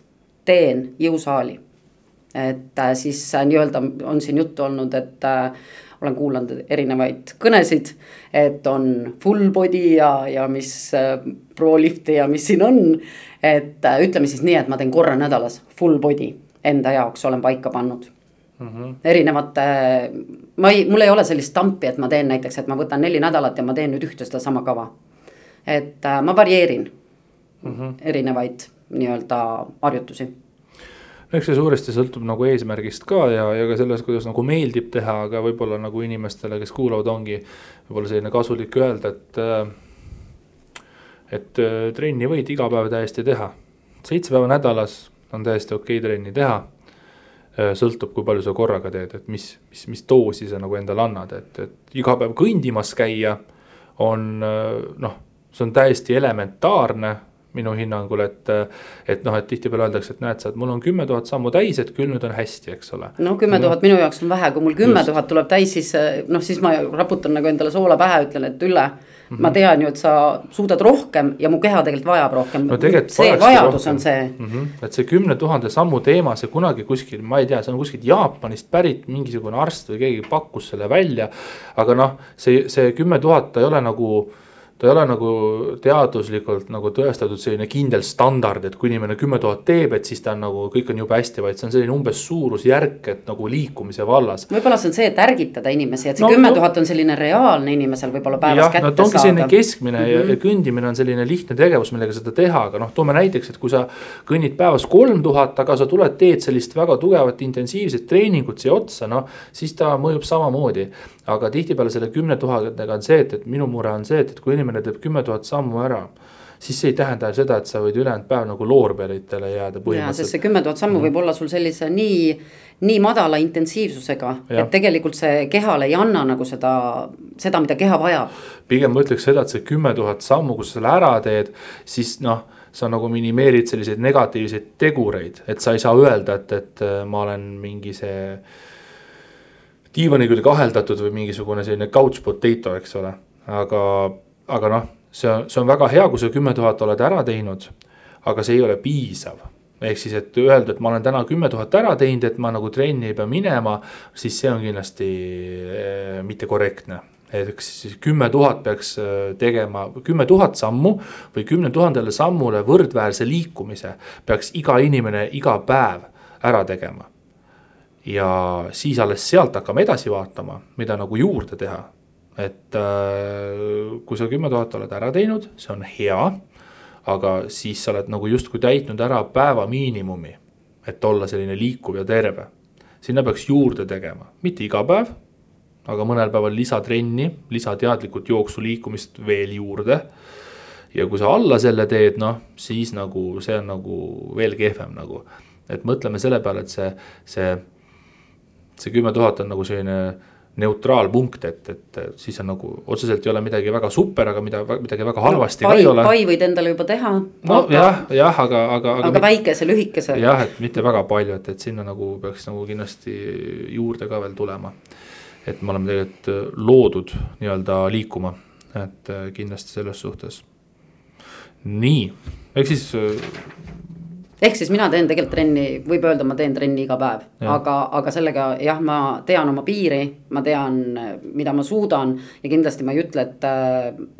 teen jõusaali. et äh, siis äh, nii-öelda on siin juttu olnud, et olen kuulanud erinevaid kõnesid, et on full body ja, ja mis äh, pro lift'i ja mis siin on. et äh, ütleme siis nii, et ma teen korra nädalas full body enda jaoks olen paika pannud mm. -hmm. erinevate, ma ei, mul ei ole sellist stampi, et ma teen näiteks, et ma võtan neli nädalat ja ma teen nüüd ühte sedasama kava. et äh, ma varieerin mm -hmm. erinevaid nii-öelda harjutusi no eks see suuresti sõltub nagu eesmärgist ka ja, ja ka sellest, kuidas nagu meeldib teha, aga võib-olla nagu inimestele, kes kuulavad, ongi võib-olla selline kasulik öelda, et. et äh, trenni võid iga päev täiesti teha, seitse päeva nädalas on täiesti okei okay trenni teha. Äh, sõltub, kui palju sa korraga teed, et mis, mis, mis doosi sa nagu endale annad, et, et iga päev kõndimas käia on äh, noh, see on täiesti elementaarne minu hinnangul, et. et noh, et tihtipeale öeldakse, et näed, sa, mul on kümme tuhat sammu täis, et küll nüüd on hästi, eks ole. no kümme tuhat minu jaoks on vähe, kui mul kümme tuhat tuleb täis, siis noh, siis ma raputan nagu endale soola pähe, ütlen, et Ülle Mm -hmm. ma tean ju, et sa suudad rohkem ja mu keha tegelikult vajab rohkem no,. see vajadus rohkem. on see mm. -hmm. et see kümne tuhande sammu teema, see kunagi kuskil, ma ei tea, see on kuskilt Jaapanist pärit mingisugune arst või keegi pakkus selle välja. aga noh, see, see kümme tuhat ei ole nagu ta ei ole nagu teaduslikult nagu tõestatud selline kindel standard, et kui inimene kümme tuhat teeb, et siis ta on nagu kõik on jube hästi, vaid see on selline umbes suurusjärk, et nagu liikumise vallas. võib-olla see on see, et ärgitada inimesi, et see kümme no, tuhat on selline reaalne inimesel võib-olla päevas kätte no, saada. ongi selline keskmine mm -hmm. ja, ja mhm. kõndimine on selline lihtne tegevus, millega seda teha, aga noh, toome näiteks, et kui sa kõnnid päevas kolm tuhat, aga sa tuled, teed sellist väga tugevat intensiivset treeningut siia otsa, noh siis ta mõjub samamoodi aga tihtipeale selle kümne tuhandega on see, et, et minu mure on see, et, et kui inimene teeb kümme tuhat sammu ära siis see ei tähenda seda, et sa võid ülejäänud päev nagu loorberitele jääda põhimõtteliselt. sest see kümme tuhat sammu mm. võib olla sul sellise nii, nii madala intensiivsusega, et tegelikult see kehale ei anna nagu seda, seda, mida keha vajab. pigem ma ütleks seda, et see kümme tuhat sammu, kui sa selle ära teed, siis noh sa nagu minimeerid selliseid negatiivseid tegureid, et sa ei saa öelda, et, et ma olen mingi see diivani külge aheldatud või mingisugune selline couch potato, eks ole. aga, aga noh, see on, see on väga hea, kui sa kümme tuhat oled ära teinud, aga see ei ole piisav. Ehk siis, et öelda, et ma olen täna kümme tuhat ära teinud, et ma nagu trenni ei pea minema, siis see on kindlasti äh, mitte korrektne eks siis kümme tuhat peaks eh, tegema, kümme tuhat sammu või kümne tuhandele sammule võrdväärse liikumise peaks iga inimene iga päev ära tegema. Ja siis alles sealt hakkame edasi vaatama, mida nagu juurde teha. Et äh, kui sa kümme tuhat oled ära teinud, see on hea. aga siis sa oled nagu justkui täitnud ära päeva miinimumi, et olla selline liikuv ja terve. sinna peaks juurde tegema, mitte iga päev, aga mõnel päeval lisatrenni, lisateadlikult jooksu liikumist veel juurde ja kui sa alla selle teed, noh siis nagu see on nagu veel kehvem nagu. et mõtleme selle peale, et see, see see kümme tuhat on nagu selline neutraalpunkt, et, et siis on nagu otseselt ei ole midagi väga super, aga mida, midagi väga halvasti no, pai, ka ei ole. pai võid endale juba teha. nojah, jah, aga, aga. aga, aga väikese, lühikese. jah, et mitte väga palju, et, et sinna nagu peaks nagu kindlasti juurde ka veel tulema. et me oleme tegelikult loodud nii-öelda liikuma, et kindlasti selles suhtes. nii, ehk siis ehk siis mina teen tegelikult trenni, võib öelda, ma teen trenni iga päev, aga, aga sellega jah, ma tean oma piiri, ma tean, mida ma suudan. ja kindlasti ma ei ütle, et,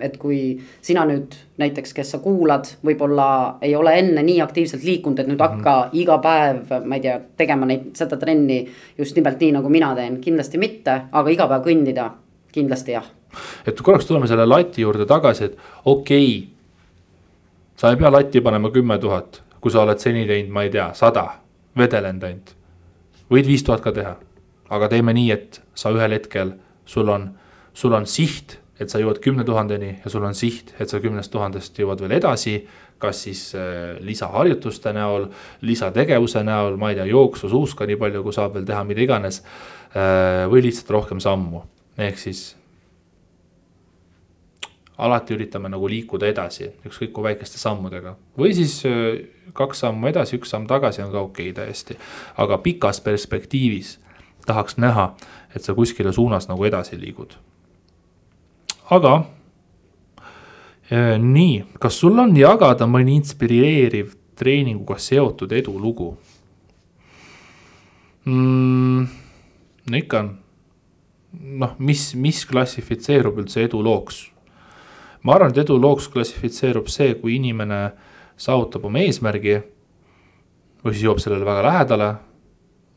et kui sina nüüd näiteks, kes sa kuulad, võib-olla ei ole enne nii aktiivselt liikunud, et nüüd mm -hmm. hakka iga päev, ma ei tea, tegema neid, seda trenni just nimelt nii, nagu mina teen, kindlasti mitte, aga iga päev kõndida, kindlasti jah. et korraks tuleme selle lati juurde tagasi, et okei okay, sa ei pea latti panema kümme tuhat kui sa oled seni teinud, ma ei tea, sada, vedelenud ainult. võid viis tuhat ka teha, aga teeme nii, et sa ühel hetkel, sul on, sul on siht, et sa jõuad kümne tuhandeni ja sul on siht, et sa kümnest tuhandest jõuad veel edasi. kas siis äh, lisaharjutuste näol, lisategevuse näol, ma ei tea, jooksu, suuska nii palju, kui saab veel teha, mida iganes äh,. või lihtsalt rohkem sammu, ehk siis alati üritame nagu liikuda edasi, ükskõik kui väikeste sammudega. või siis äh, kaks sammu edasi, üks samm tagasi on ka okei okay, täiesti. aga pikas perspektiivis tahaks näha, et sa kuskile suunas nagu edasi liigud. aga äh, nii, kas sul on jagada mõni inspireeriv treeninguga seotud edulugu mm,? no ikka on, noh, mis, mis klassifitseerub üldse edulooks ma arvan, et edulooks klassifitseerub see, kui inimene saavutab oma eesmärgi. või siis jõuab sellele väga lähedale.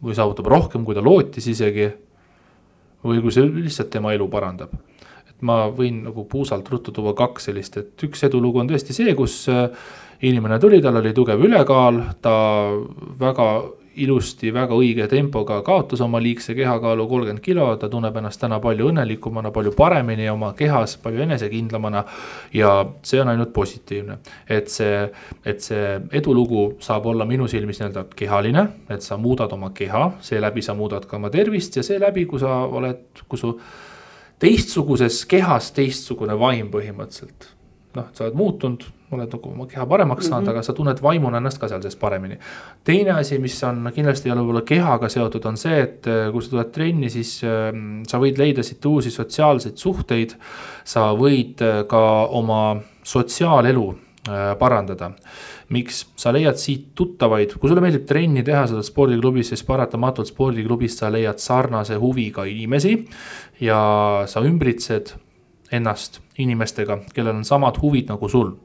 või saavutab rohkem, kui ta lootis isegi. või kui see lihtsalt tema elu parandab. et ma võin nagu puusalt ruttu tuua kaks sellist, et üks edulugu on tõesti see, kus äh, inimene tuli, tal oli tugev ülekaal, ta väga ilusti, väga õige tempoga kaotas oma liigse kehakaalu kolmkümmend kilo, ta tunneb ennast täna palju õnnelikumana, palju paremini oma kehas, palju enesekindlamana. ja see on ainult positiivne, et see, et see edulugu saab olla minu silmis nii-öelda kehaline, et sa muudad oma keha, seeläbi sa muudad ka oma tervist ja seeläbi, kui sa oled, kui su teistsuguses kehas teistsugune vaim põhimõtteliselt. noh, sa oled muutunud oled nagu oma keha paremaks saanud mm, -hmm. aga sa tunned vaimuna ennast ka seal sees paremini. teine asi, mis on kindlasti ei ole võib-olla kehaga seotud, on see, et äh, kui sa tuled trenni, siis äh, sa võid leida siit uusi sotsiaalseid suhteid. sa võid äh, ka oma sotsiaalelu äh, parandada miks, sa leiad siit tuttavaid, kui sulle meeldib trenni teha, sa oled spordiklubis, siis paratamatult spordiklubis sa leiad sarnase huviga inimesi. ja sa ümbritsed ennast inimestega, kellel on samad huvid nagu sul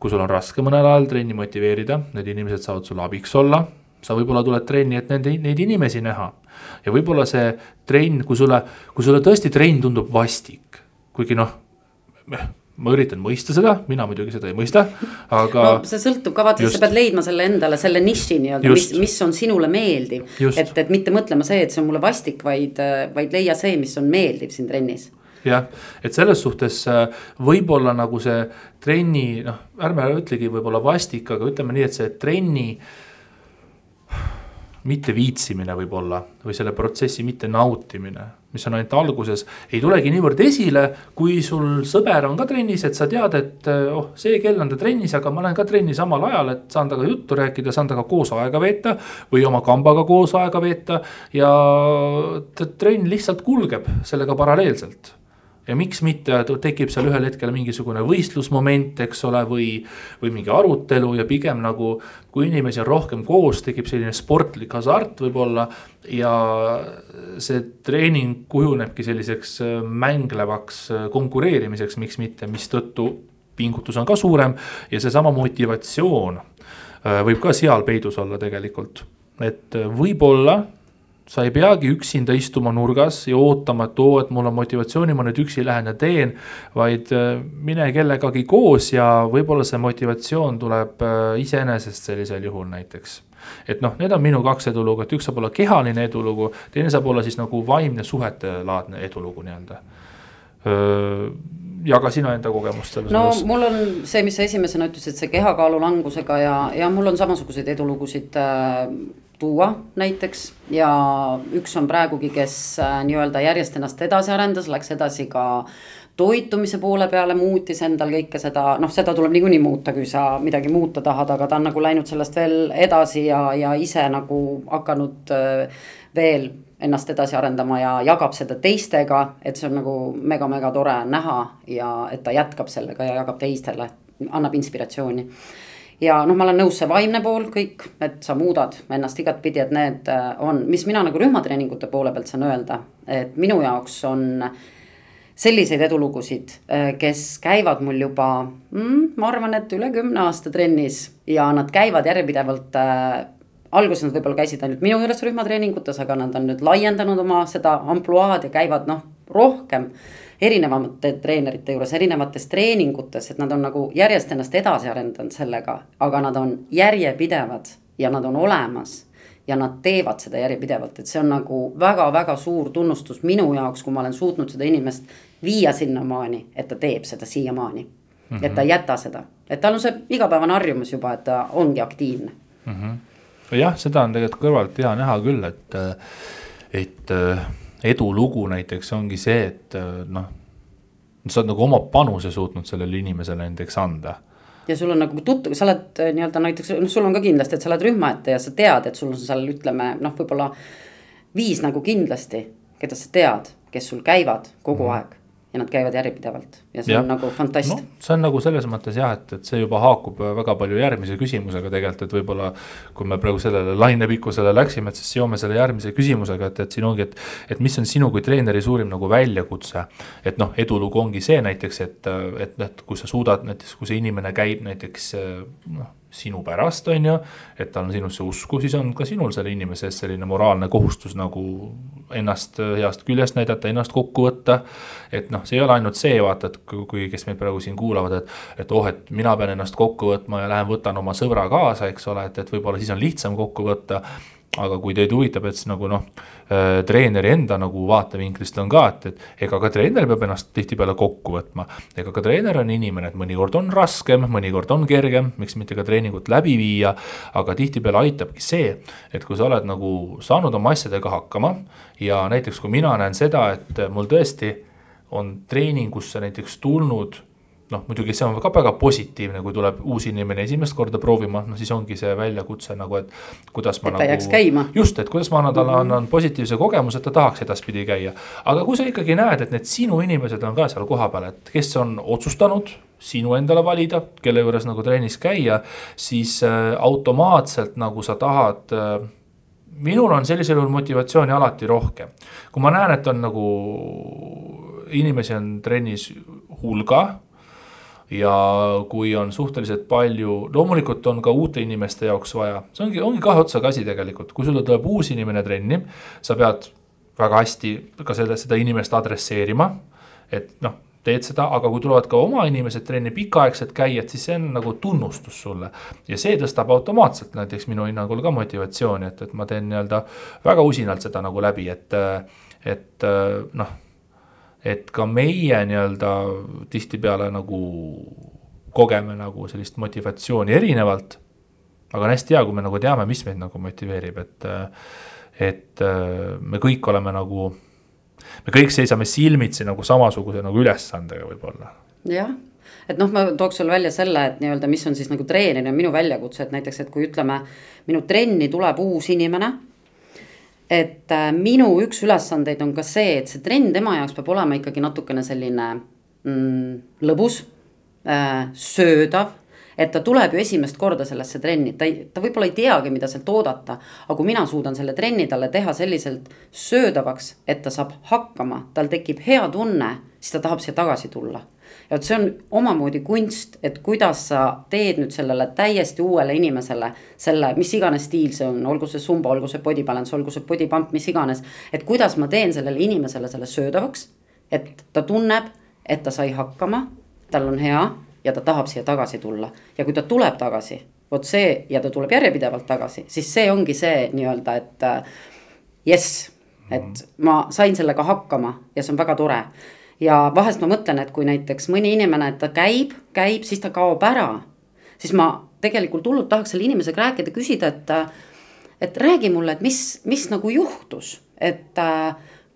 kui sul on raske mõnel ajal trenni motiveerida, need inimesed saavad sulle abiks olla. sa võib-olla tuled trenni, et nende, neid inimesi näha. ja võib-olla see trenn, kui sulle, kui sulle tõesti trenn tundub vastik, kuigi noh ma üritan mõista seda, mina muidugi seda ei mõista, aga. no see sõltub ka vaata, sa pead leidma selle endale selle niši nii-öelda, mis, mis on sinule meeldiv. et, et mitte mõtlema see, et see on mulle vastik, vaid, vaid leia see, mis on meeldiv siin trennis jah, et selles suhtes äh, võib-olla nagu see trenni, noh, ärme ütlegi võib-olla vastik, aga ütleme nii, et see trenni mitte viitsimine võib-olla või selle protsessi mitte nautimine, mis on ainult alguses, ei tulegi niivõrd esile, kui sul sõber on ka trennis, et sa tead, et äh, oh, see kell on ta trennis, aga ma olen ka trennis samal ajal, et saan temaga juttu rääkida, saan temaga koos aega veeta. või oma kambaga koos aega veeta ja trenn lihtsalt kulgeb sellega paralleelselt ja miks mitte, tekib seal ühel hetkel mingisugune võistlusmoment, eks ole, või, või mingi arutelu ja pigem nagu. kui inimesi on rohkem koos, tekib selline sportlik hasart võib-olla ja see treening kujunebki selliseks äh, mänglevaks äh, konkureerimiseks, miks mitte, mistõttu pingutus on ka suurem ja seesama motivatsioon äh, võib ka seal peidus olla tegelikult, et võib-olla sa ei peagi üksinda istuma nurgas ja ootama, et oo, et mul on motivatsiooni, ma nüüd üksi lähen ja teen. vaid äh, mine kellegagi koos ja võib-olla see motivatsioon tuleb äh, iseenesest sellisel juhul näiteks. et noh, need on minu kaks edulugu, et üks saab olla kehaline edulugu, teine saab olla siis nagu vaimne suhetelaadne edulugu nii-öelda jaga sina enda kogemust selles no mõttes. mul on see, mis sa esimesena ütlesid, see kehakaalu langusega ja, ja mul on samasuguseid edulugusid äh, tuua näiteks. Ja üks on praegugi, kes äh, nii-öelda järjest ennast edasi arendas, läks edasi ka toitumise poole peale, muutis endal kõike seda, noh, seda tuleb niikuinii muuta, kui sa midagi muuta tahad, aga ta on nagu läinud sellest veel edasi ja, ja ise nagu hakanud äh, veel ennast edasi arendama ja jagab seda teistega, et see on nagu mega-mega tore näha ja et ta jätkab sellega ja jagab teistele, annab inspiratsiooni ja noh, ma olen nõus, see vaimne pool kõik, et sa muudad ennast igatpidi, et need äh, on, mis mina nagu rühmatreeningute poole pealt saan öelda, et minu jaoks on selliseid edulugusid, äh, kes käivad mul juba mm,, ma arvan, et üle kümne aasta trennis ja nad käivad järjepidevalt äh, alguses nad võib-olla käisid ainult minu juures rühmatreeningutes, aga nad on nüüd laiendanud oma seda ampluaad ja käivad noh, rohkem erinevate treenerite juures, erinevates treeningutes, et nad on nagu järjest ennast edasi arendanud sellega, aga nad on järjepidevad ja nad on olemas ja nad teevad seda järjepidevalt, et see on nagu väga-väga suur tunnustus minu jaoks, kui ma olen suutnud seda inimest viia sinnamaani, et ta teeb seda siiamaani mm. -hmm. et ta ei jäta seda, et tal on see igapäevane harjumus juba, et ta ongi aktiivne mm. -hmm. jah, seda on tegelikult kõrvalt hea näha küll, et, et edulugu näiteks ongi see, et äh, noh, sa oled nagu oma panuse suutnud sellele inimesele näiteks anda ja sul on nagu tuttu, sa oled äh, nii-öelda näiteks, noh, sul on ka kindlasti, et sa oled rühma ette ja sa tead, et sul on seal ütleme noh, võib-olla viis nagu kindlasti, keda sa tead, kes sul käivad kogu mm. aeg ja nad käivad järjepidevalt ja see ja. on nagu fantast no,. see on nagu selles mõttes jah, et, et see juba haakub väga palju järgmise küsimusega tegelikult, et võib-olla. kui me praegu sellele lainepikkusele läksime, et siis seome selle järgmise küsimusega, et, et siin ongi, et. et mis on sinu kui treeneri suurim nagu väljakutse. et noh, edulugu ongi see näiteks, et, et, et kui sa suudad näiteks, kui see inimene käib näiteks noh sinu pärast, on ju. et tal on sinusse usku, siis on ka sinul selle inimese ees selline moraalne kohustus nagu ennast heast küljest näidata, ennast kokku võtta. et noh, see ei ole ainult see, vaata, et kui, kes meid praegu siin kuulavad, et, et oh, et mina pean ennast kokku võtma ja lähen võtan oma sõbra kaasa, eks ole, et, et võib-olla siis on lihtsam kokku võtta aga kui teid huvitab, et siis nagu noh, äh, treeneri enda nagu vaatevinklist on ka, et, et ega ka treener peab ennast tihtipeale kokku võtma. ega ka treener on inimene, et mõnikord on raskem, mõnikord on kergem, miks mitte ka treeningut läbi viia. aga tihtipeale aitabki see, et kui sa oled nagu saanud oma asjadega hakkama ja näiteks kui mina näen seda, et mul tõesti on treeningusse näiteks tulnud noh, muidugi see on ka väga positiivne, kui tuleb uus inimene esimest korda proovima, no siis ongi see väljakutse nagu, et. kuidas ma et nagu. jääks käima. just, et kuidas ma annan talle, mhm. annan positiivse kogemuse, et ta tahaks edaspidi käia. aga kui sa ikkagi näed, et need sinu inimesed on ka seal kohapeal, et kes on otsustanud sinu endale valida, kelle juures nagu trennis käia, siis äh, automaatselt nagu sa tahad äh, minul on sellisel juhul motivatsiooni alati rohkem. kui ma näen, et on nagu inimesi on trennis hulga ja kui on suhteliselt palju, loomulikult on ka uute inimeste jaoks vaja, see ongi, ongi kahe otsaga asi tegelikult, kui sulle tuleb uus inimene trenni, sa pead väga hästi ka selle, seda inimest adresseerima. et noh, teed seda, aga kui tulevad ka oma inimesed trenni pikaaegselt käijad, siis see on nagu tunnustus sulle. ja see tõstab automaatselt näiteks minu hinnangul ka motivatsiooni, et, et ma teen nii-öelda väga usinalt seda nagu läbi, et, et noh et ka meie nii-öelda tihtipeale nagu kogeme nagu sellist motivatsiooni erinevalt. aga on hästi hea, kui me nagu teame, mis meid nagu motiveerib, et, et me kõik oleme nagu, me kõik seisame silmitsi nagu samasuguse nagu ülesandega võib-olla. jah et noh, ma tooks sulle välja selle, et nii-öelda, mis on siis nagu treenerina minu väljakutse, et näiteks, et kui ütleme, minu trenni tuleb uus inimene et äh, minu üks ülesandeid on ka see, et see trenn tema jaoks peab olema ikkagi natukene selline mm, lõbus äh,, söödav et ta tuleb ju esimest korda sellesse trenni, ta ei, ta võib-olla ei teagi, mida sealt oodata. aga kui mina suudan selle trenni talle teha selliselt söödavaks, et ta saab hakkama, tal tekib hea tunne, siis ta tahab siia tagasi tulla ja vot see on omamoodi kunst, et kuidas sa teed nüüd sellele täiesti uuele inimesele selle, mis iganes stiil see on, olgu see zumba, olgu see body balance, olgu see body pump, mis iganes. et kuidas ma teen sellele inimesele selle söödavaks, et ta tunneb, et ta sai hakkama, tal on hea ja ta tahab siia tagasi tulla ja kui ta tuleb tagasi, vot see ja ta tuleb järjepidevalt tagasi, siis see ongi see nii-öelda, et jess, et ma sain sellega hakkama ja see on väga tore ja vahest ma mõtlen, et kui näiteks mõni inimene, ta käib, käib, siis ta kaob ära. siis ma tegelikult hullult tahaks selle inimesega rääkida, küsida, et, et räägi mulle, et mis, mis nagu juhtus, et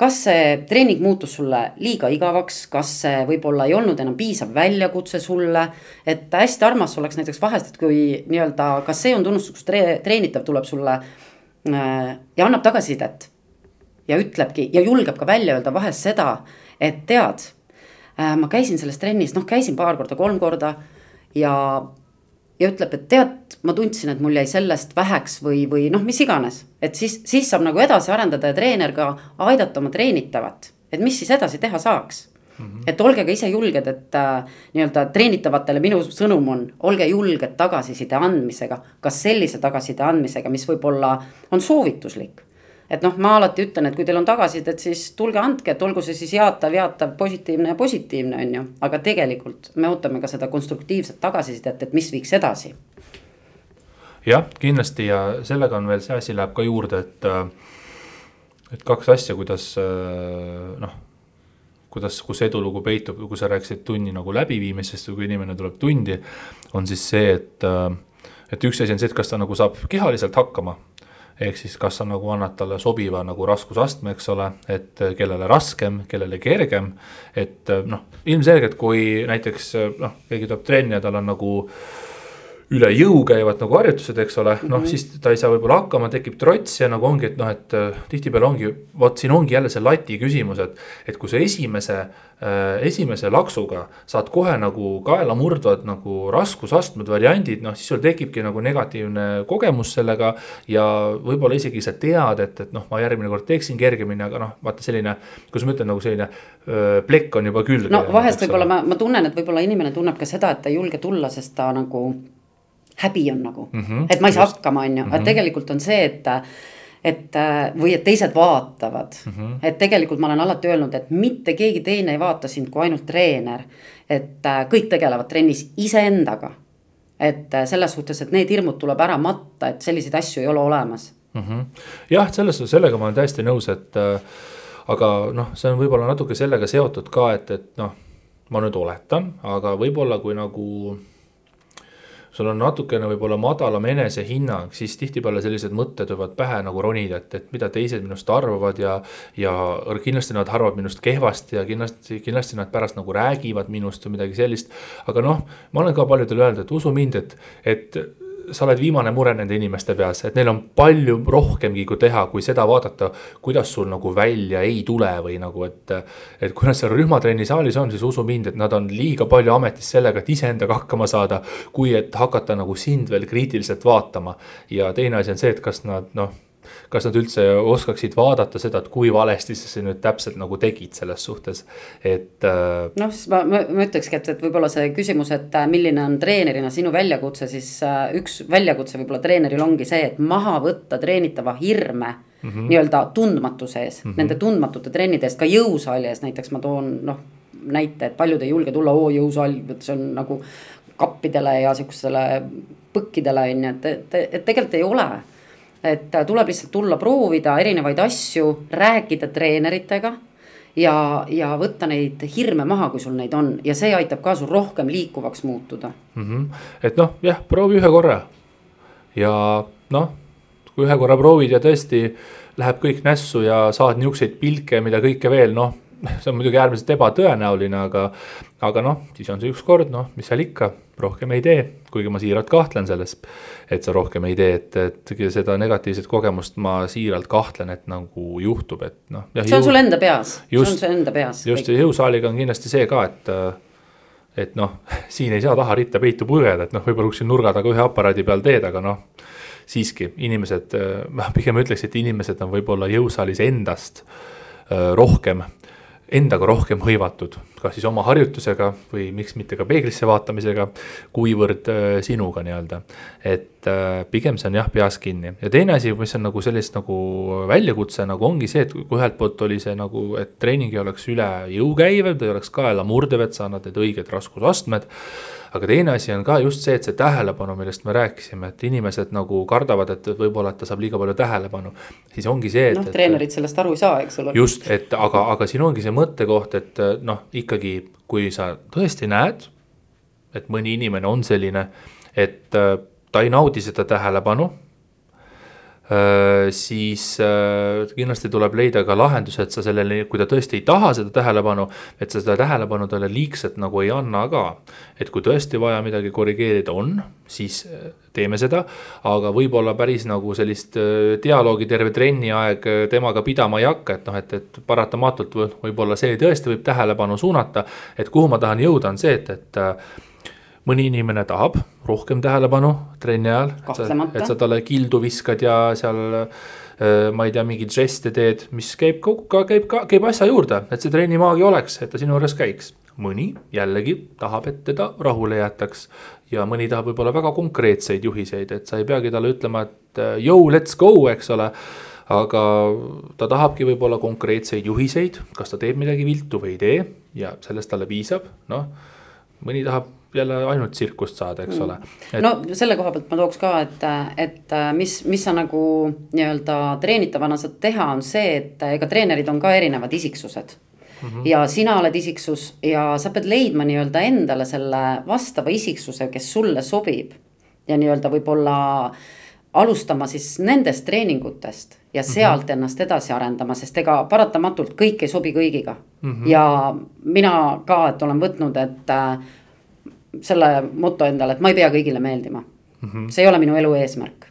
kas see treening muutus sulle liiga igavaks, kas see võib-olla ei olnud enam piisav väljakutse sulle. et hästi armas oleks näiteks vahest, et kui nii-öelda, kas see on tunnustus, tre treenitav tuleb sulle äh, ja annab tagasisidet. ja ütlebki ja julgeb ka välja öelda vahest seda, et tead äh,, ma käisin selles trennis, noh, käisin paar korda, kolm korda ja ja ütleb, et tead, ma tundsin, et mul jäi sellest väheks või, või noh, mis iganes. et siis, siis saab nagu edasi arendada ja treener ka aidata oma treenitavat, et mis siis edasi teha saaks Mm -hmm. et olge ka ise julged, et äh, nii-öelda treenitavatele minu sõnum on, olge julged tagasiside andmisega, kas sellise tagasiside andmisega, mis võib-olla on soovituslik et noh, ma alati ütlen, et kui teil on tagasisidet, siis tulge andke, et olgu see siis jaatav, jaatav, positiivne ja positiivne, on ju. aga tegelikult me ootame ka seda konstruktiivset tagasisidet, et mis viiks edasi. jah, kindlasti ja sellega on veel see asi läheb ka juurde, et, et kaks asja, kuidas noh kuidas, kus edulugu peitub, kui sa rääkisid tunni nagu läbiviimisest või kui inimene tuleb tundi, on siis see, et, et üks asi on see, et kas ta nagu saab kehaliselt hakkama ehk siis kas sa nagu annad talle sobiva nagu raskusastme, eks ole, et kellele raskem, kellele kergem. et noh, ilmselgelt kui näiteks noh, keegi tuleb trenni ja tal on nagu üle jõu käivad nagu harjutused, eks ole, noh mm -hmm. siis ta ei saa võib-olla hakkama, tekib trots ja nagu ongi, et noh, et äh, tihtipeale ongi, vot siin ongi jälle see lati küsimus, et. et kui sa esimese äh,, esimese laksuga saad kohe nagu kaela murdvad nagu raskusastmed, variandid, noh siis sul tekibki nagu negatiivne kogemus sellega. ja võib-olla isegi sa tead, et, et noh, ma järgmine kord teeksin kergemini, aga noh, vaata selline, kuidas ma ütlen, nagu selline öö, plekk on juba külge. no vahest võib-olla ma, ma tunnen, et võib-olla inimene tunneb ka seda, et ta ei julge tulla, sest ta nagu häbi on nagu mm, -hmm, et ma ei saa just. hakkama, on ju, et mhm. tegelikult on see, et et või et teised vaatavad mm, -hmm. et tegelikult ma olen alati öelnud, et mitte keegi teine ei vaata sind kui ainult treener. et äh, kõik tegelevad trennis iseendaga. et äh, selles suhtes, et need hirmud tuleb ära matta, et selliseid asju ei ole olemas mm. -hmm. jah, selles sellega ma olen täiesti nõus, et äh, aga noh, see on võib-olla natuke sellega seotud ka, et, et noh, ma nüüd oletan, aga võib-olla kui nagu sul on natukene võib-olla madalam enesehinnang, siis tihtipeale sellised mõtted võivad pähe nagu ronida, et, et mida teised minust arvavad ja. ja kindlasti nad arvavad minust kehvasti ja kindlasti, kindlasti nad pärast nagu räägivad minust või midagi sellist. aga noh, ma olen ka paljudele öelnud, et usu mind, et, et sa oled viimane mure nende inimeste peas, et neil on palju rohkemgi kui teha, kui seda vaadata, kuidas sul nagu välja ei tule või nagu, et. et kui nad seal rühmatrenni saalis on, siis usu mind, et nad on liiga palju ametis sellega, et iseendaga hakkama saada. kui et hakata nagu sind veel kriitiliselt vaatama ja teine asi on see, et kas nad noh kas nad üldse oskaksid vaadata seda, et kui valesti sa nüüd täpselt nagu tegid selles suhtes, et. Äh, noh, siis ma, ma, ma ütlekski, et, et võib-olla see küsimus, et äh, milline on treenerina sinu väljakutse, siis äh, üks väljakutse võib-olla treeneril ongi see, et maha võtta treenitava hirme mm -hmm. nii-öelda tundmatuse ees mm, -hmm. nende tundmatute trennide eest, ka jõusaali ees näiteks ma toon noh näite, et paljud ei julge tulla, oo jõusaal, see on nagu kappidele ja sihukestele põkkidele on ju, et, et, et tegelikult ei ole et tuleb lihtsalt tulla proovida erinevaid asju, rääkida treeneritega ja, ja võtta neid hirme maha, kui sul neid on ja see aitab ka sul rohkem liikuvaks muutuda mm. -hmm. et noh, jah, proovi ühe korra ja noh, kui ühe korra proovid ja tõesti läheb kõik nässu ja saad niisuguseid pilke, mida kõike veel, noh see on muidugi äärmiselt ebatõenäoline, aga, aga noh, siis on see üks kord, noh, mis seal ikka, rohkem ei tee, kuigi ma siiralt kahtlen selles. et sa rohkem ei tee, et, et seda negatiivset kogemust ma siiralt kahtlen, et nagu juhtub, et noh. see on sul enda peas, see on su enda peas. just ja jõusaaliga on kindlasti see ka, et et noh, siin ei saa taha ritta peitu pugeda, et noh, võib-olla kuskil nurga taga ühe aparaadi peal teed, aga noh. siiski inimesed, ma pigem ütleks, et inimesed on võib-olla jõusaalis endast rohkem endaga rohkem hõivatud, kas siis oma harjutusega või miks mitte ka peeglisse vaatamisega, kuivõrd äh, sinuga nii-öelda. et äh, pigem see on jah, peas kinni ja teine asi, mis on nagu sellist nagu väljakutse nagu ongi see, et kui ühelt poolt oli see nagu, et treening ei oleks üle jõu käiv, ta ei oleks kaela murdev, et sa annad need õiged raskusastmed aga teine asi on ka just see, et see tähelepanu, millest me rääkisime, et inimesed nagu kardavad, et võib-olla, et ta saab liiga palju tähelepanu. siis ongi see, et. noh, treenerid sellest aru ei saa, eks ole. just, et aga, aga siin ongi see mõttekoht, et noh, ikkagi, kui sa tõesti näed, et mõni inimene on selline, et ta ei naudi seda tähelepanu Äh, siis äh, kindlasti tuleb leida ka lahendus, et sa sellele, kui ta tõesti ei taha seda tähelepanu, et sa seda tähelepanu talle liigselt nagu ei anna ka. et kui tõesti vaja midagi korrigeerida on, siis äh, teeme seda, aga võib-olla päris nagu sellist dialoogi terve trenni aeg temaga pidama ei hakka, et noh, et, et paratamatult võib-olla see tõesti võib tähelepanu suunata. et kuhu ma tahan jõuda, on see, et, et mõni inimene tahab rohkem tähelepanu trenni ajal, et sa talle kildu viskad ja seal äh, ma ei tea, mingeid žeste teed, mis käib ka, käib ka, käib asja juurde, et see trennimaagi oleks, et ta sinu juures käiks. mõni jällegi tahab, et teda rahule jäetaks ja mõni tahab võib-olla väga konkreetseid juhiseid, et sa ei peagi talle ütlema, et yo, let's go, eks ole aga ta tahabki võib-olla konkreetseid juhiseid, kas ta teeb midagi viltu või ei tee ja sellest talle piisab, noh. mõni tahab jälle ainult tsirkust saada, eks ole et.... no selle koha pealt ma tooks ka, et, et mis, mis sa nagu nii-öelda treenitavana saad teha, on see, et ega treenerid on ka erinevad isiksused mm. -hmm. ja sina oled isiksus ja sa pead leidma nii-öelda endale selle vastava isiksuse, kes sulle sobib. ja nii-öelda võib-olla alustama siis nendest treeningutest ja mhm. sealt mm -hmm. ennast edasi arendama, sest ega paratamatult kõik ei sobi kõigiga mm. -hmm. ja mina ka, et olen võtnud, et selle moto endale, et ma ei pea kõigile meeldima mm. -hmm. see ei ole minu elu eesmärk.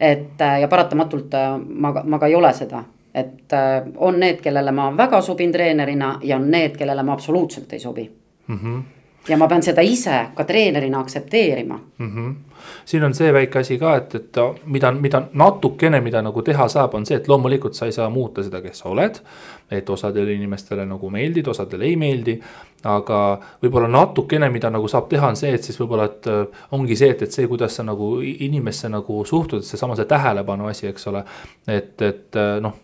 et äh, ja paratamatult äh, ma, ma ka ei ole seda, et äh, on need, kellele ma väga sobin treenerina ja on need, kellele ma absoluutselt ei sobi mm. -hmm. ja ma pean seda ise ka treenerina aktsepteerima mm. -hmm siin on see väike asi ka, et, et mida, mida natukene, mida nagu teha saab, on see, et loomulikult sa ei saa muuta seda, kes sa oled. et osadele inimestele nagu meeldid, osadele ei meeldi. Aga võib-olla natukene, mida nagu saab teha, on see, et siis võib-olla, et äh, ongi see, et, et see, kuidas sa nagu inimesse nagu suhtud, seesama see tähelepanu asi, eks ole. et, et äh, noh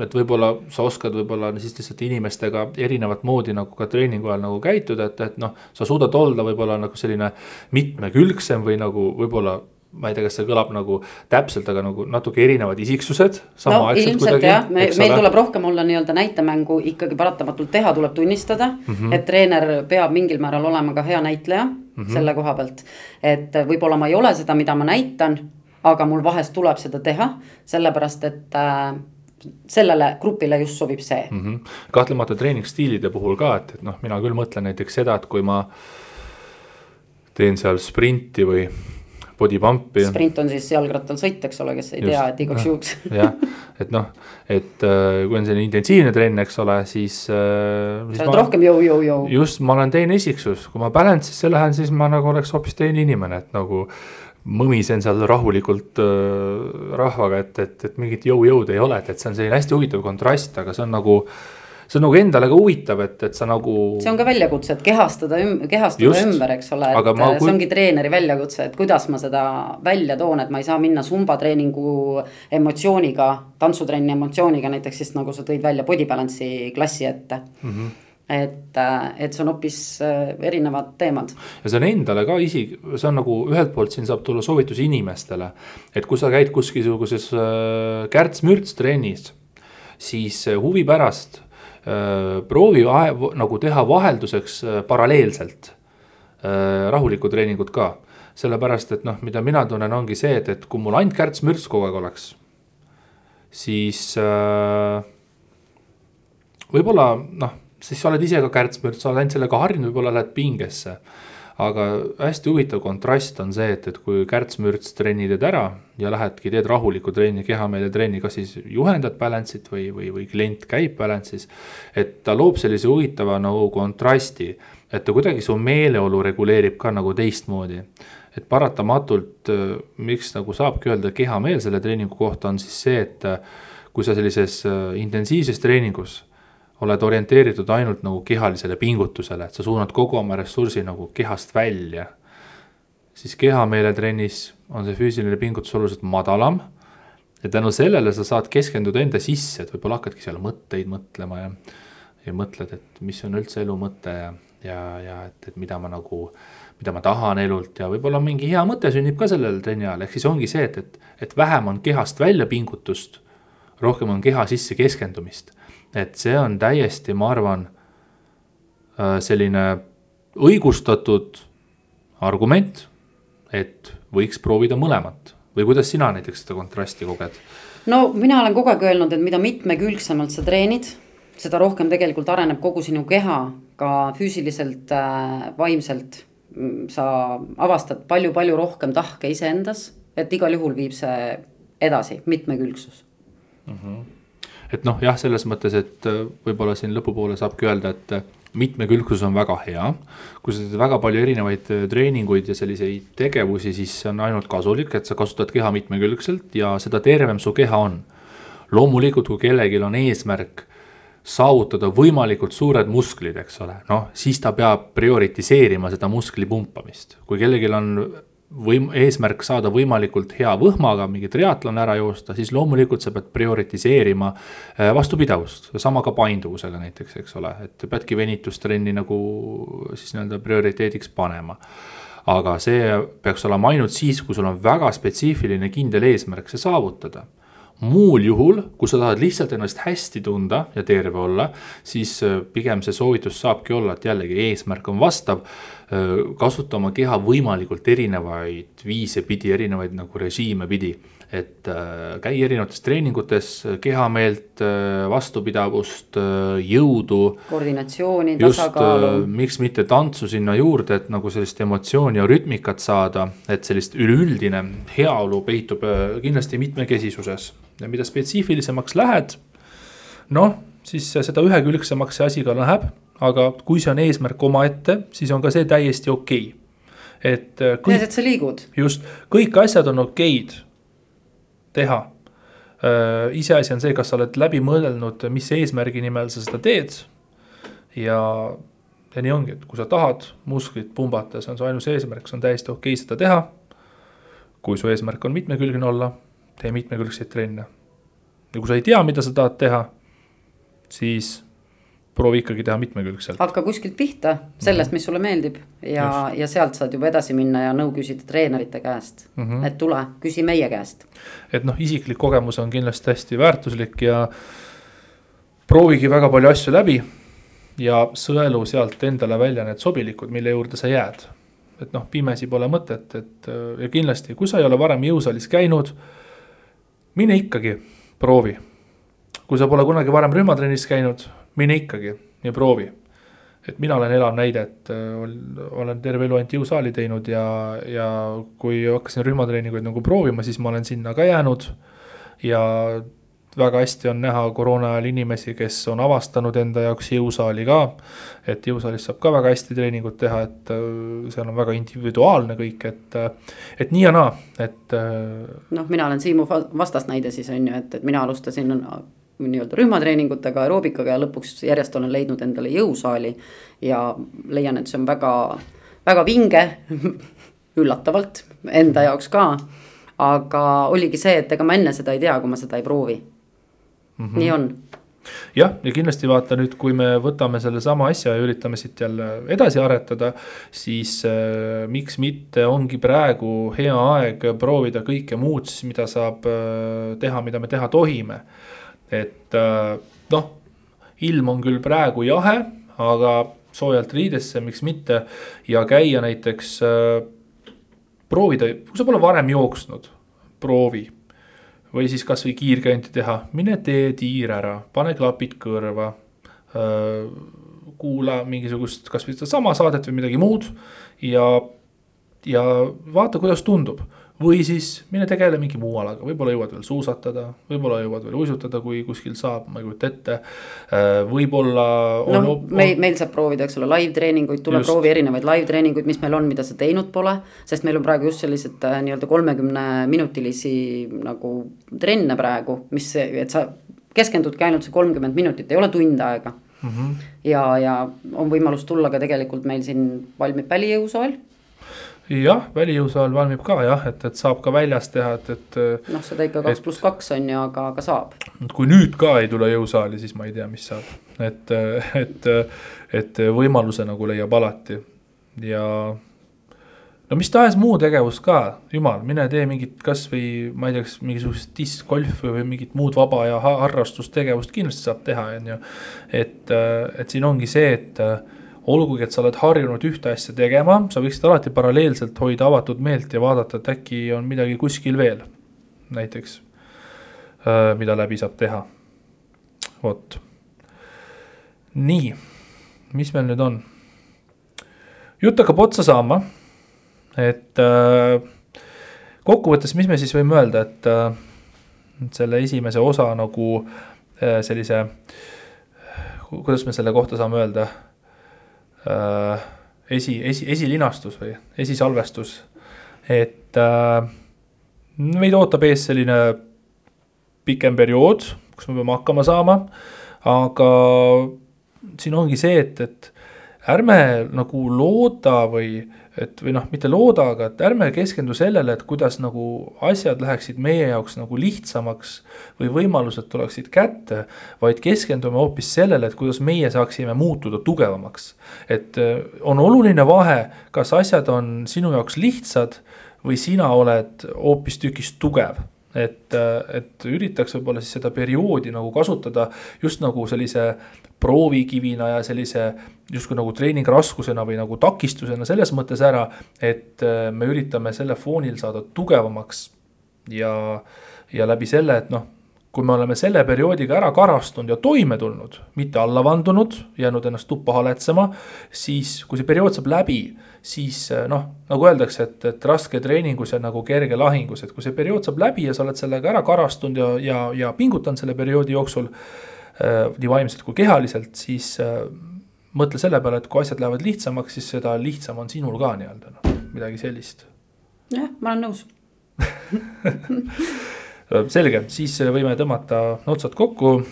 et võib-olla sa oskad võib-olla siis lihtsalt inimestega erinevat moodi nagu ka treeningu ajal nagu käituda, et, et noh. sa suudad olla võib-olla nagu selline mitmekülgsem või nagu võib-olla ma ei tea, kas see kõlab nagu täpselt, aga nagu natuke erinevad isiksused. no ilmselt kuidagi, jah, me, meil tuleb rohkem olla nii-öelda näitemängu ikkagi paratamatult teha, tuleb tunnistada mm. -hmm. et treener peab mingil määral olema ka hea näitleja mm -hmm. selle koha pealt. et võib-olla ma ei ole seda, mida ma näitan, aga mul vahest tuleb seda teha, sellepärast et äh, sellele grupile just sobib see mm. -hmm. kahtlemata treeningstiilide puhul ka, et, et noh, mina küll mõtlen näiteks seda, et kui ma teen seal sprinti või body pump'i. sprint on siis jalgrattal sõit, eks ole, kes ei just, tea, et igaks juhuks. jah, et noh, et äh, kui on selline intensiivne trenn, eks ole, siis äh,. sa oled rohkem jõu-jõu-jõu. just, ma olen teine isiksus, kui ma balance'isse lähen, siis ma nagu oleks hoopis teine inimene, et nagu mõmisen seal rahulikult äh, rahvaga, et, et, et mingit jõu-jõudu ei ole, et, et see on selline hästi huvitav kontrast, aga see on nagu see on nagu endale ka huvitav, et, et sa nagu. see on ka väljakutse, et kehastada, kehastada Just, ümber, eks ole, et ma, kui... see ongi treeneri väljakutse, et kuidas ma seda välja toon, et ma ei saa minna sumba treeningu emotsiooniga, tantsutrenni emotsiooniga näiteks siis nagu sa tõid välja body balance'i klassi ette mm. -hmm et, et see on hoopis äh, erinevad teemad. ja see on endale ka isegi, see on nagu ühelt poolt siin saab tulla soovitus inimestele. et kui sa käid kuskilsuguses äh, kärts-mürts trennis, siis huvi pärast proovi nagu teha vahelduseks äh, paralleelselt äh, rahulikku treeningut ka. sellepärast, et noh, mida mina tunnen, ongi see, et, et kui mul ainult kärts-mürts kogu aeg oleks, siis äh, võib-olla noh siis sa oled ise ka kärtsmürts, sa oled ainult sellega harjunud, võib-olla lähed pingesse. Aga hästi huvitav kontrast on see, et, et kui kärtsmürts trenni teed ära ja lähedki, teed rahulikku trenni, kehameele trenni, kas siis juhendad balance'it või, või, või klient käib balance'is. et ta loob sellise huvitava nagu kontrasti, et ta kuidagi su meeleolu reguleerib ka nagu teistmoodi et paratamatult, miks nagu saabki öelda kehameel selle treeningu kohta, on siis see, et kui sa sellises äh, intensiivses treeningus oled orienteeritud ainult nagu kehalisele pingutusele, et sa suunad kogu oma ressursi nagu kehast välja. siis kehameeletrennis on see füüsiline pingutus oluliselt madalam. ja tänu sellele sa saad keskenduda enda sisse, et võib-olla hakkadki seal mõtteid mõtlema ja. ja mõtled, et mis on üldse elu mõte ja, ja, ja et, et mida ma nagu, mida ma tahan elult ja võib-olla mingi hea mõte sünnib ka sellel trenni ajal, ehk siis ongi see, et, et, et vähem on kehast välja pingutust. rohkem on keha sisse keskendumist et see on täiesti, ma arvan, äh, selline õigustatud argument, et võiks proovida mõlemat, või kuidas sina näiteks seda kontrasti koged? no mina olen kogu aeg öelnud, et mida mitmekülgsemalt sa treenid, seda rohkem tegelikult areneb kogu sinu keha ka füüsiliselt äh,, vaimselt. sa avastad palju-palju rohkem tahke iseendas, et igal juhul viib see edasi, mitmekülgsus mm. -hmm. Et noh, jah, selles mõttes, et äh, võib-olla siin lõpupoole saabki öelda, et äh, mitmekülgsus on väga hea. kui sa teed väga palju erinevaid äh, treeninguid ja selliseid tegevusi, siis see on ainult kasulik, et sa kasutad keha mitmekülgselt ja seda tervem su keha on. loomulikult, kui kellelgi on eesmärk saavutada võimalikult suured musklid, eks ole, noh, siis ta peab prioritiseerima seda muskli pumpamist. kui kellelgi on võim-, eesmärk saada võimalikult hea võhmaga mingi triatlon ära joosta, siis loomulikult sa pead prioritiseerima äh, vastupidavust, sama ka painduvusega näiteks, eks ole, et peadki venitustrenni nagu siis nii-öelda prioriteediks panema. aga see peaks olema ainult siis, kui sul on väga spetsiifiline kindel eesmärk see saavutada muul juhul, kui sa tahad lihtsalt ennast hästi tunda ja terve olla, siis äh, pigem see soovitus saabki olla, et jällegi eesmärk on vastav. Kasuta oma keha võimalikult erinevaid viise pidi, erinevaid nagu režiime pidi. et käi erinevates treeningutes, kehameelt, vastupidavust, jõudu. koordinatsiooni, tasakaalu. miks mitte tantsu sinna juurde, et nagu sellist emotsiooni ja rütmikat saada, et sellist üleüldine heaolu peitub kindlasti mitmekesisuses ja mida spetsiifilisemaks lähed, noh, siis seda ühekülgsemaks see asi ka läheb, aga kui see on eesmärk omaette, siis on ka see täiesti okei okay.. et äh, kõik. et sa liigud. just, kõik asjad on okeid teha äh,. iseasi on see, kas sa oled läbi mõelnud, mis eesmärgi nimel sa seda teed. ja, ja nii ongi, et kui sa tahad musklit pumbata, see on su ainus eesmärk, see on täiesti okei seda teha. kui su eesmärk on mitmekülgne olla tee mitmekülgseid trenne. ja kui sa ei tea, mida sa tahad teha, siis proovi ikkagi teha mitmekülgselt. hakka kuskilt pihta sellest, mis sulle meeldib ja, ja sealt saad juba edasi minna ja nõu küsida treenerite käest mm. -hmm. et tule, küsi meie käest. et noh, isiklik kogemus on kindlasti hästi väärtuslik ja proovigi väga palju asju läbi. ja sõelu sealt endale välja need sobilikud, mille juurde sa jääd. et noh, pimesi pole mõtet, et ja kindlasti, kui sa ei ole varem jõusaalis käinud mine ikkagi, proovi. kui sa pole kunagi varem rühmatrennis käinud, mine ikkagi ja proovi. et mina olen elav näide, et äh, olen terve elu ainult jõusaali teinud ja, ja kui hakkasin rühmatreeninguid nagu proovima, siis ma olen sinna ka jäänud. ja väga hästi on näha koroona ajal inimesi, kes on avastanud enda jaoks jõusaali ka. et jõusaalis saab ka väga hästi treeningut teha, et äh, seal on väga individuaalne kõik, et, äh, et nii ja naa, et. Noh, mina olen Siimu vastasnäide siis on ju, et, et mina alustasin nii-öelda rühmatreeningutega, aeroobikaga ja lõpuks järjest olen leidnud endale jõusaali. ja leian, et see on väga, väga vinge üllatavalt enda jaoks ka aga oligi see, et ega ma enne seda ei tea, kui ma seda ei proovi mm. -hmm. nii on jah, ja kindlasti vaata nüüd, kui me võtame sellesama asja ja üritame siit jälle edasi aretada, siis äh, miks mitte ongi praegu hea aeg proovida kõike muud mida saab äh, teha, mida me teha tohime. Et äh, noh, ilm on küll praegu jahe, aga soojalt riidesse, miks mitte ja käia näiteks äh, proovida, kui sa pole varem jooksnud, proovi või siis kasvõi kiirkõndi teha, mine tee tiir ära, pane klapid kõrva. kuula mingisugust, kasvõi sedasama saadet või midagi muud ja, ja vaata, kuidas tundub või siis mine tegele mingi muu alaga, võib-olla jõuad veel suusatada, võib-olla jõuad veel uisutada, kui kuskil saab, ma ei kujuta ette. Äh, võib-olla. noh, meil, meil saab proovida, eks ole, live treeninguid, tule just. proovi erinevaid live treeninguid, mis meil on, mida sa teinud pole. sest meil on praegu just sellised äh, nii-öelda kolmekümne minutilisi nagu trenne praegu, mis, et sa keskendudki ainult see kolmkümmend minutit, ei ole tund aega mm. -hmm. ja, ja on võimalus tulla ka tegelikult meil siin valmib välijõusaal jah, välijõusaal valmib ka jah, et, et saab ka väljas teha, et, et. noh, seda ikka kaks pluss kaks on ju, aga, aga saab. kui nüüd ka ei tule jõusaali, siis ma ei tea, mis saab, et, et, et võimaluse nagu leiab alati ja no mis tahes muu tegevus ka, jumal, mine tee mingit kasvõi ma ei tea, kas mingisugust diskgolfi või mingit muud vaba aja harrastustegevust kindlasti saab teha, on ju. et, et siin ongi see, et olgugi, et sa oled harjunud ühte asja tegema, sa võiksid alati paralleelselt hoida avatud meelt ja vaadata, et äkki on midagi kuskil veel. näiteks, äh, mida läbi saab teha. vot. nii, mis meil nüüd on? jutt hakkab otsa saama. et äh, kokkuvõttes, mis me siis võime öelda, et äh, selle esimese osa nagu äh, sellise, kuidas me selle kohta saame öelda äh,. esi, esi, esilinastus või esisalvestus, et äh, meid ootab ees selline pikem periood, kus me peame hakkama saama, aga siin ongi see, et, et ärme nagu looda või et või noh, mitte looda, aga et ärme keskendu sellele, et kuidas nagu asjad läheksid meie jaoks nagu lihtsamaks või võimalused tuleksid kätte, vaid keskendume hoopis sellele, et kuidas meie saaksime muutuda tugevamaks. et äh, on oluline vahe, kas asjad on sinu jaoks lihtsad või sina oled hoopistükkis tugev et, et üritaks võib-olla siis seda perioodi nagu kasutada just nagu sellise proovikivina ja sellise justkui nagu treeningraskusena või nagu takistusena selles mõttes ära, et äh, me üritame selle foonil saada tugevamaks ja, ja läbi selle, et noh kui me oleme selle perioodiga ära karastunud ja toime tulnud, mitte alla vandunud, jäänud ennast tuppa haletsema, siis kui see periood saab läbi, siis eh, noh, nagu öeldakse, et, et raske treeningus ja nagu kerge lahingus, et kui see periood saab läbi ja sa oled sellega ära karastunud ja, ja, ja pingutanud selle perioodi jooksul äh, nii vaimselt kui kehaliselt, siis äh, mõtle selle peale, et kui asjad lähevad lihtsamaks, siis seda lihtsam on sinul ka nii-öelda, noh, midagi sellist. jah, ma olen nõus selge, siis võime tõmmata otsad kokku.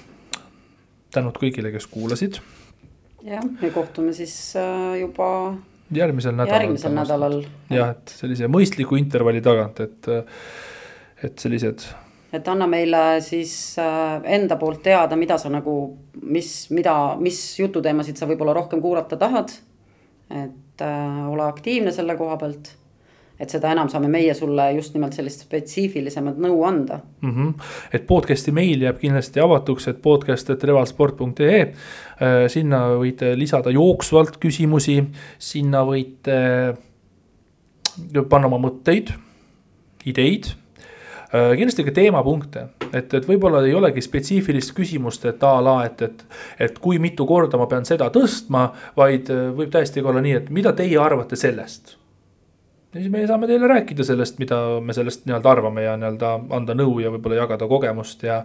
tänud kõigile, kes kuulasid. jah, me kohtume siis äh, juba. järgmisel nädalal. järgmisel nädalal. jah, et sellise mõistliku intervalli tagant, et, et sellised. Et anna meile siis äh, enda poolt teada, mida sa nagu, mis, mida, mis jututeemasid sa võib-olla rohkem kuulata tahad. et äh, ole aktiivne selle koha pealt et seda enam saame meie sulle just nimelt sellist spetsiifilisemat nõu anda mm. -hmm. et podcast'i meil jääb kindlasti avatuks, et podcast, et revalsport.ee. Äh, sinna võite lisada jooksvalt küsimusi, sinna võite äh, panna oma mõtteid, ideid kindlasti ka teemapunkte, et, et võib-olla ei olegi spetsiifilist küsimust, et a la, et, et, et kui mitu korda ma pean seda tõstma, vaid võib täiesti olla nii, et mida teie arvate sellest ja siis me saame teile rääkida sellest, mida me sellest nii-öelda arvame ja nii-öelda anda nõu ja võib-olla jagada kogemust ja.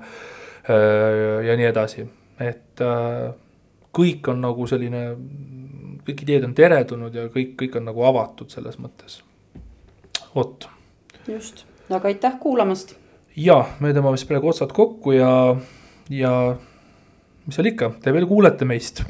Äh, ja nii edasi, et äh, kõik on nagu selline, kõik ideed on teretulnud ja kõik, kõik on nagu avatud selles mõttes. vot. just, aga aitäh kuulamast. ja, me tõmbame siis praegu otsad kokku ja, ja mis seal ikka, te veel kuulete meist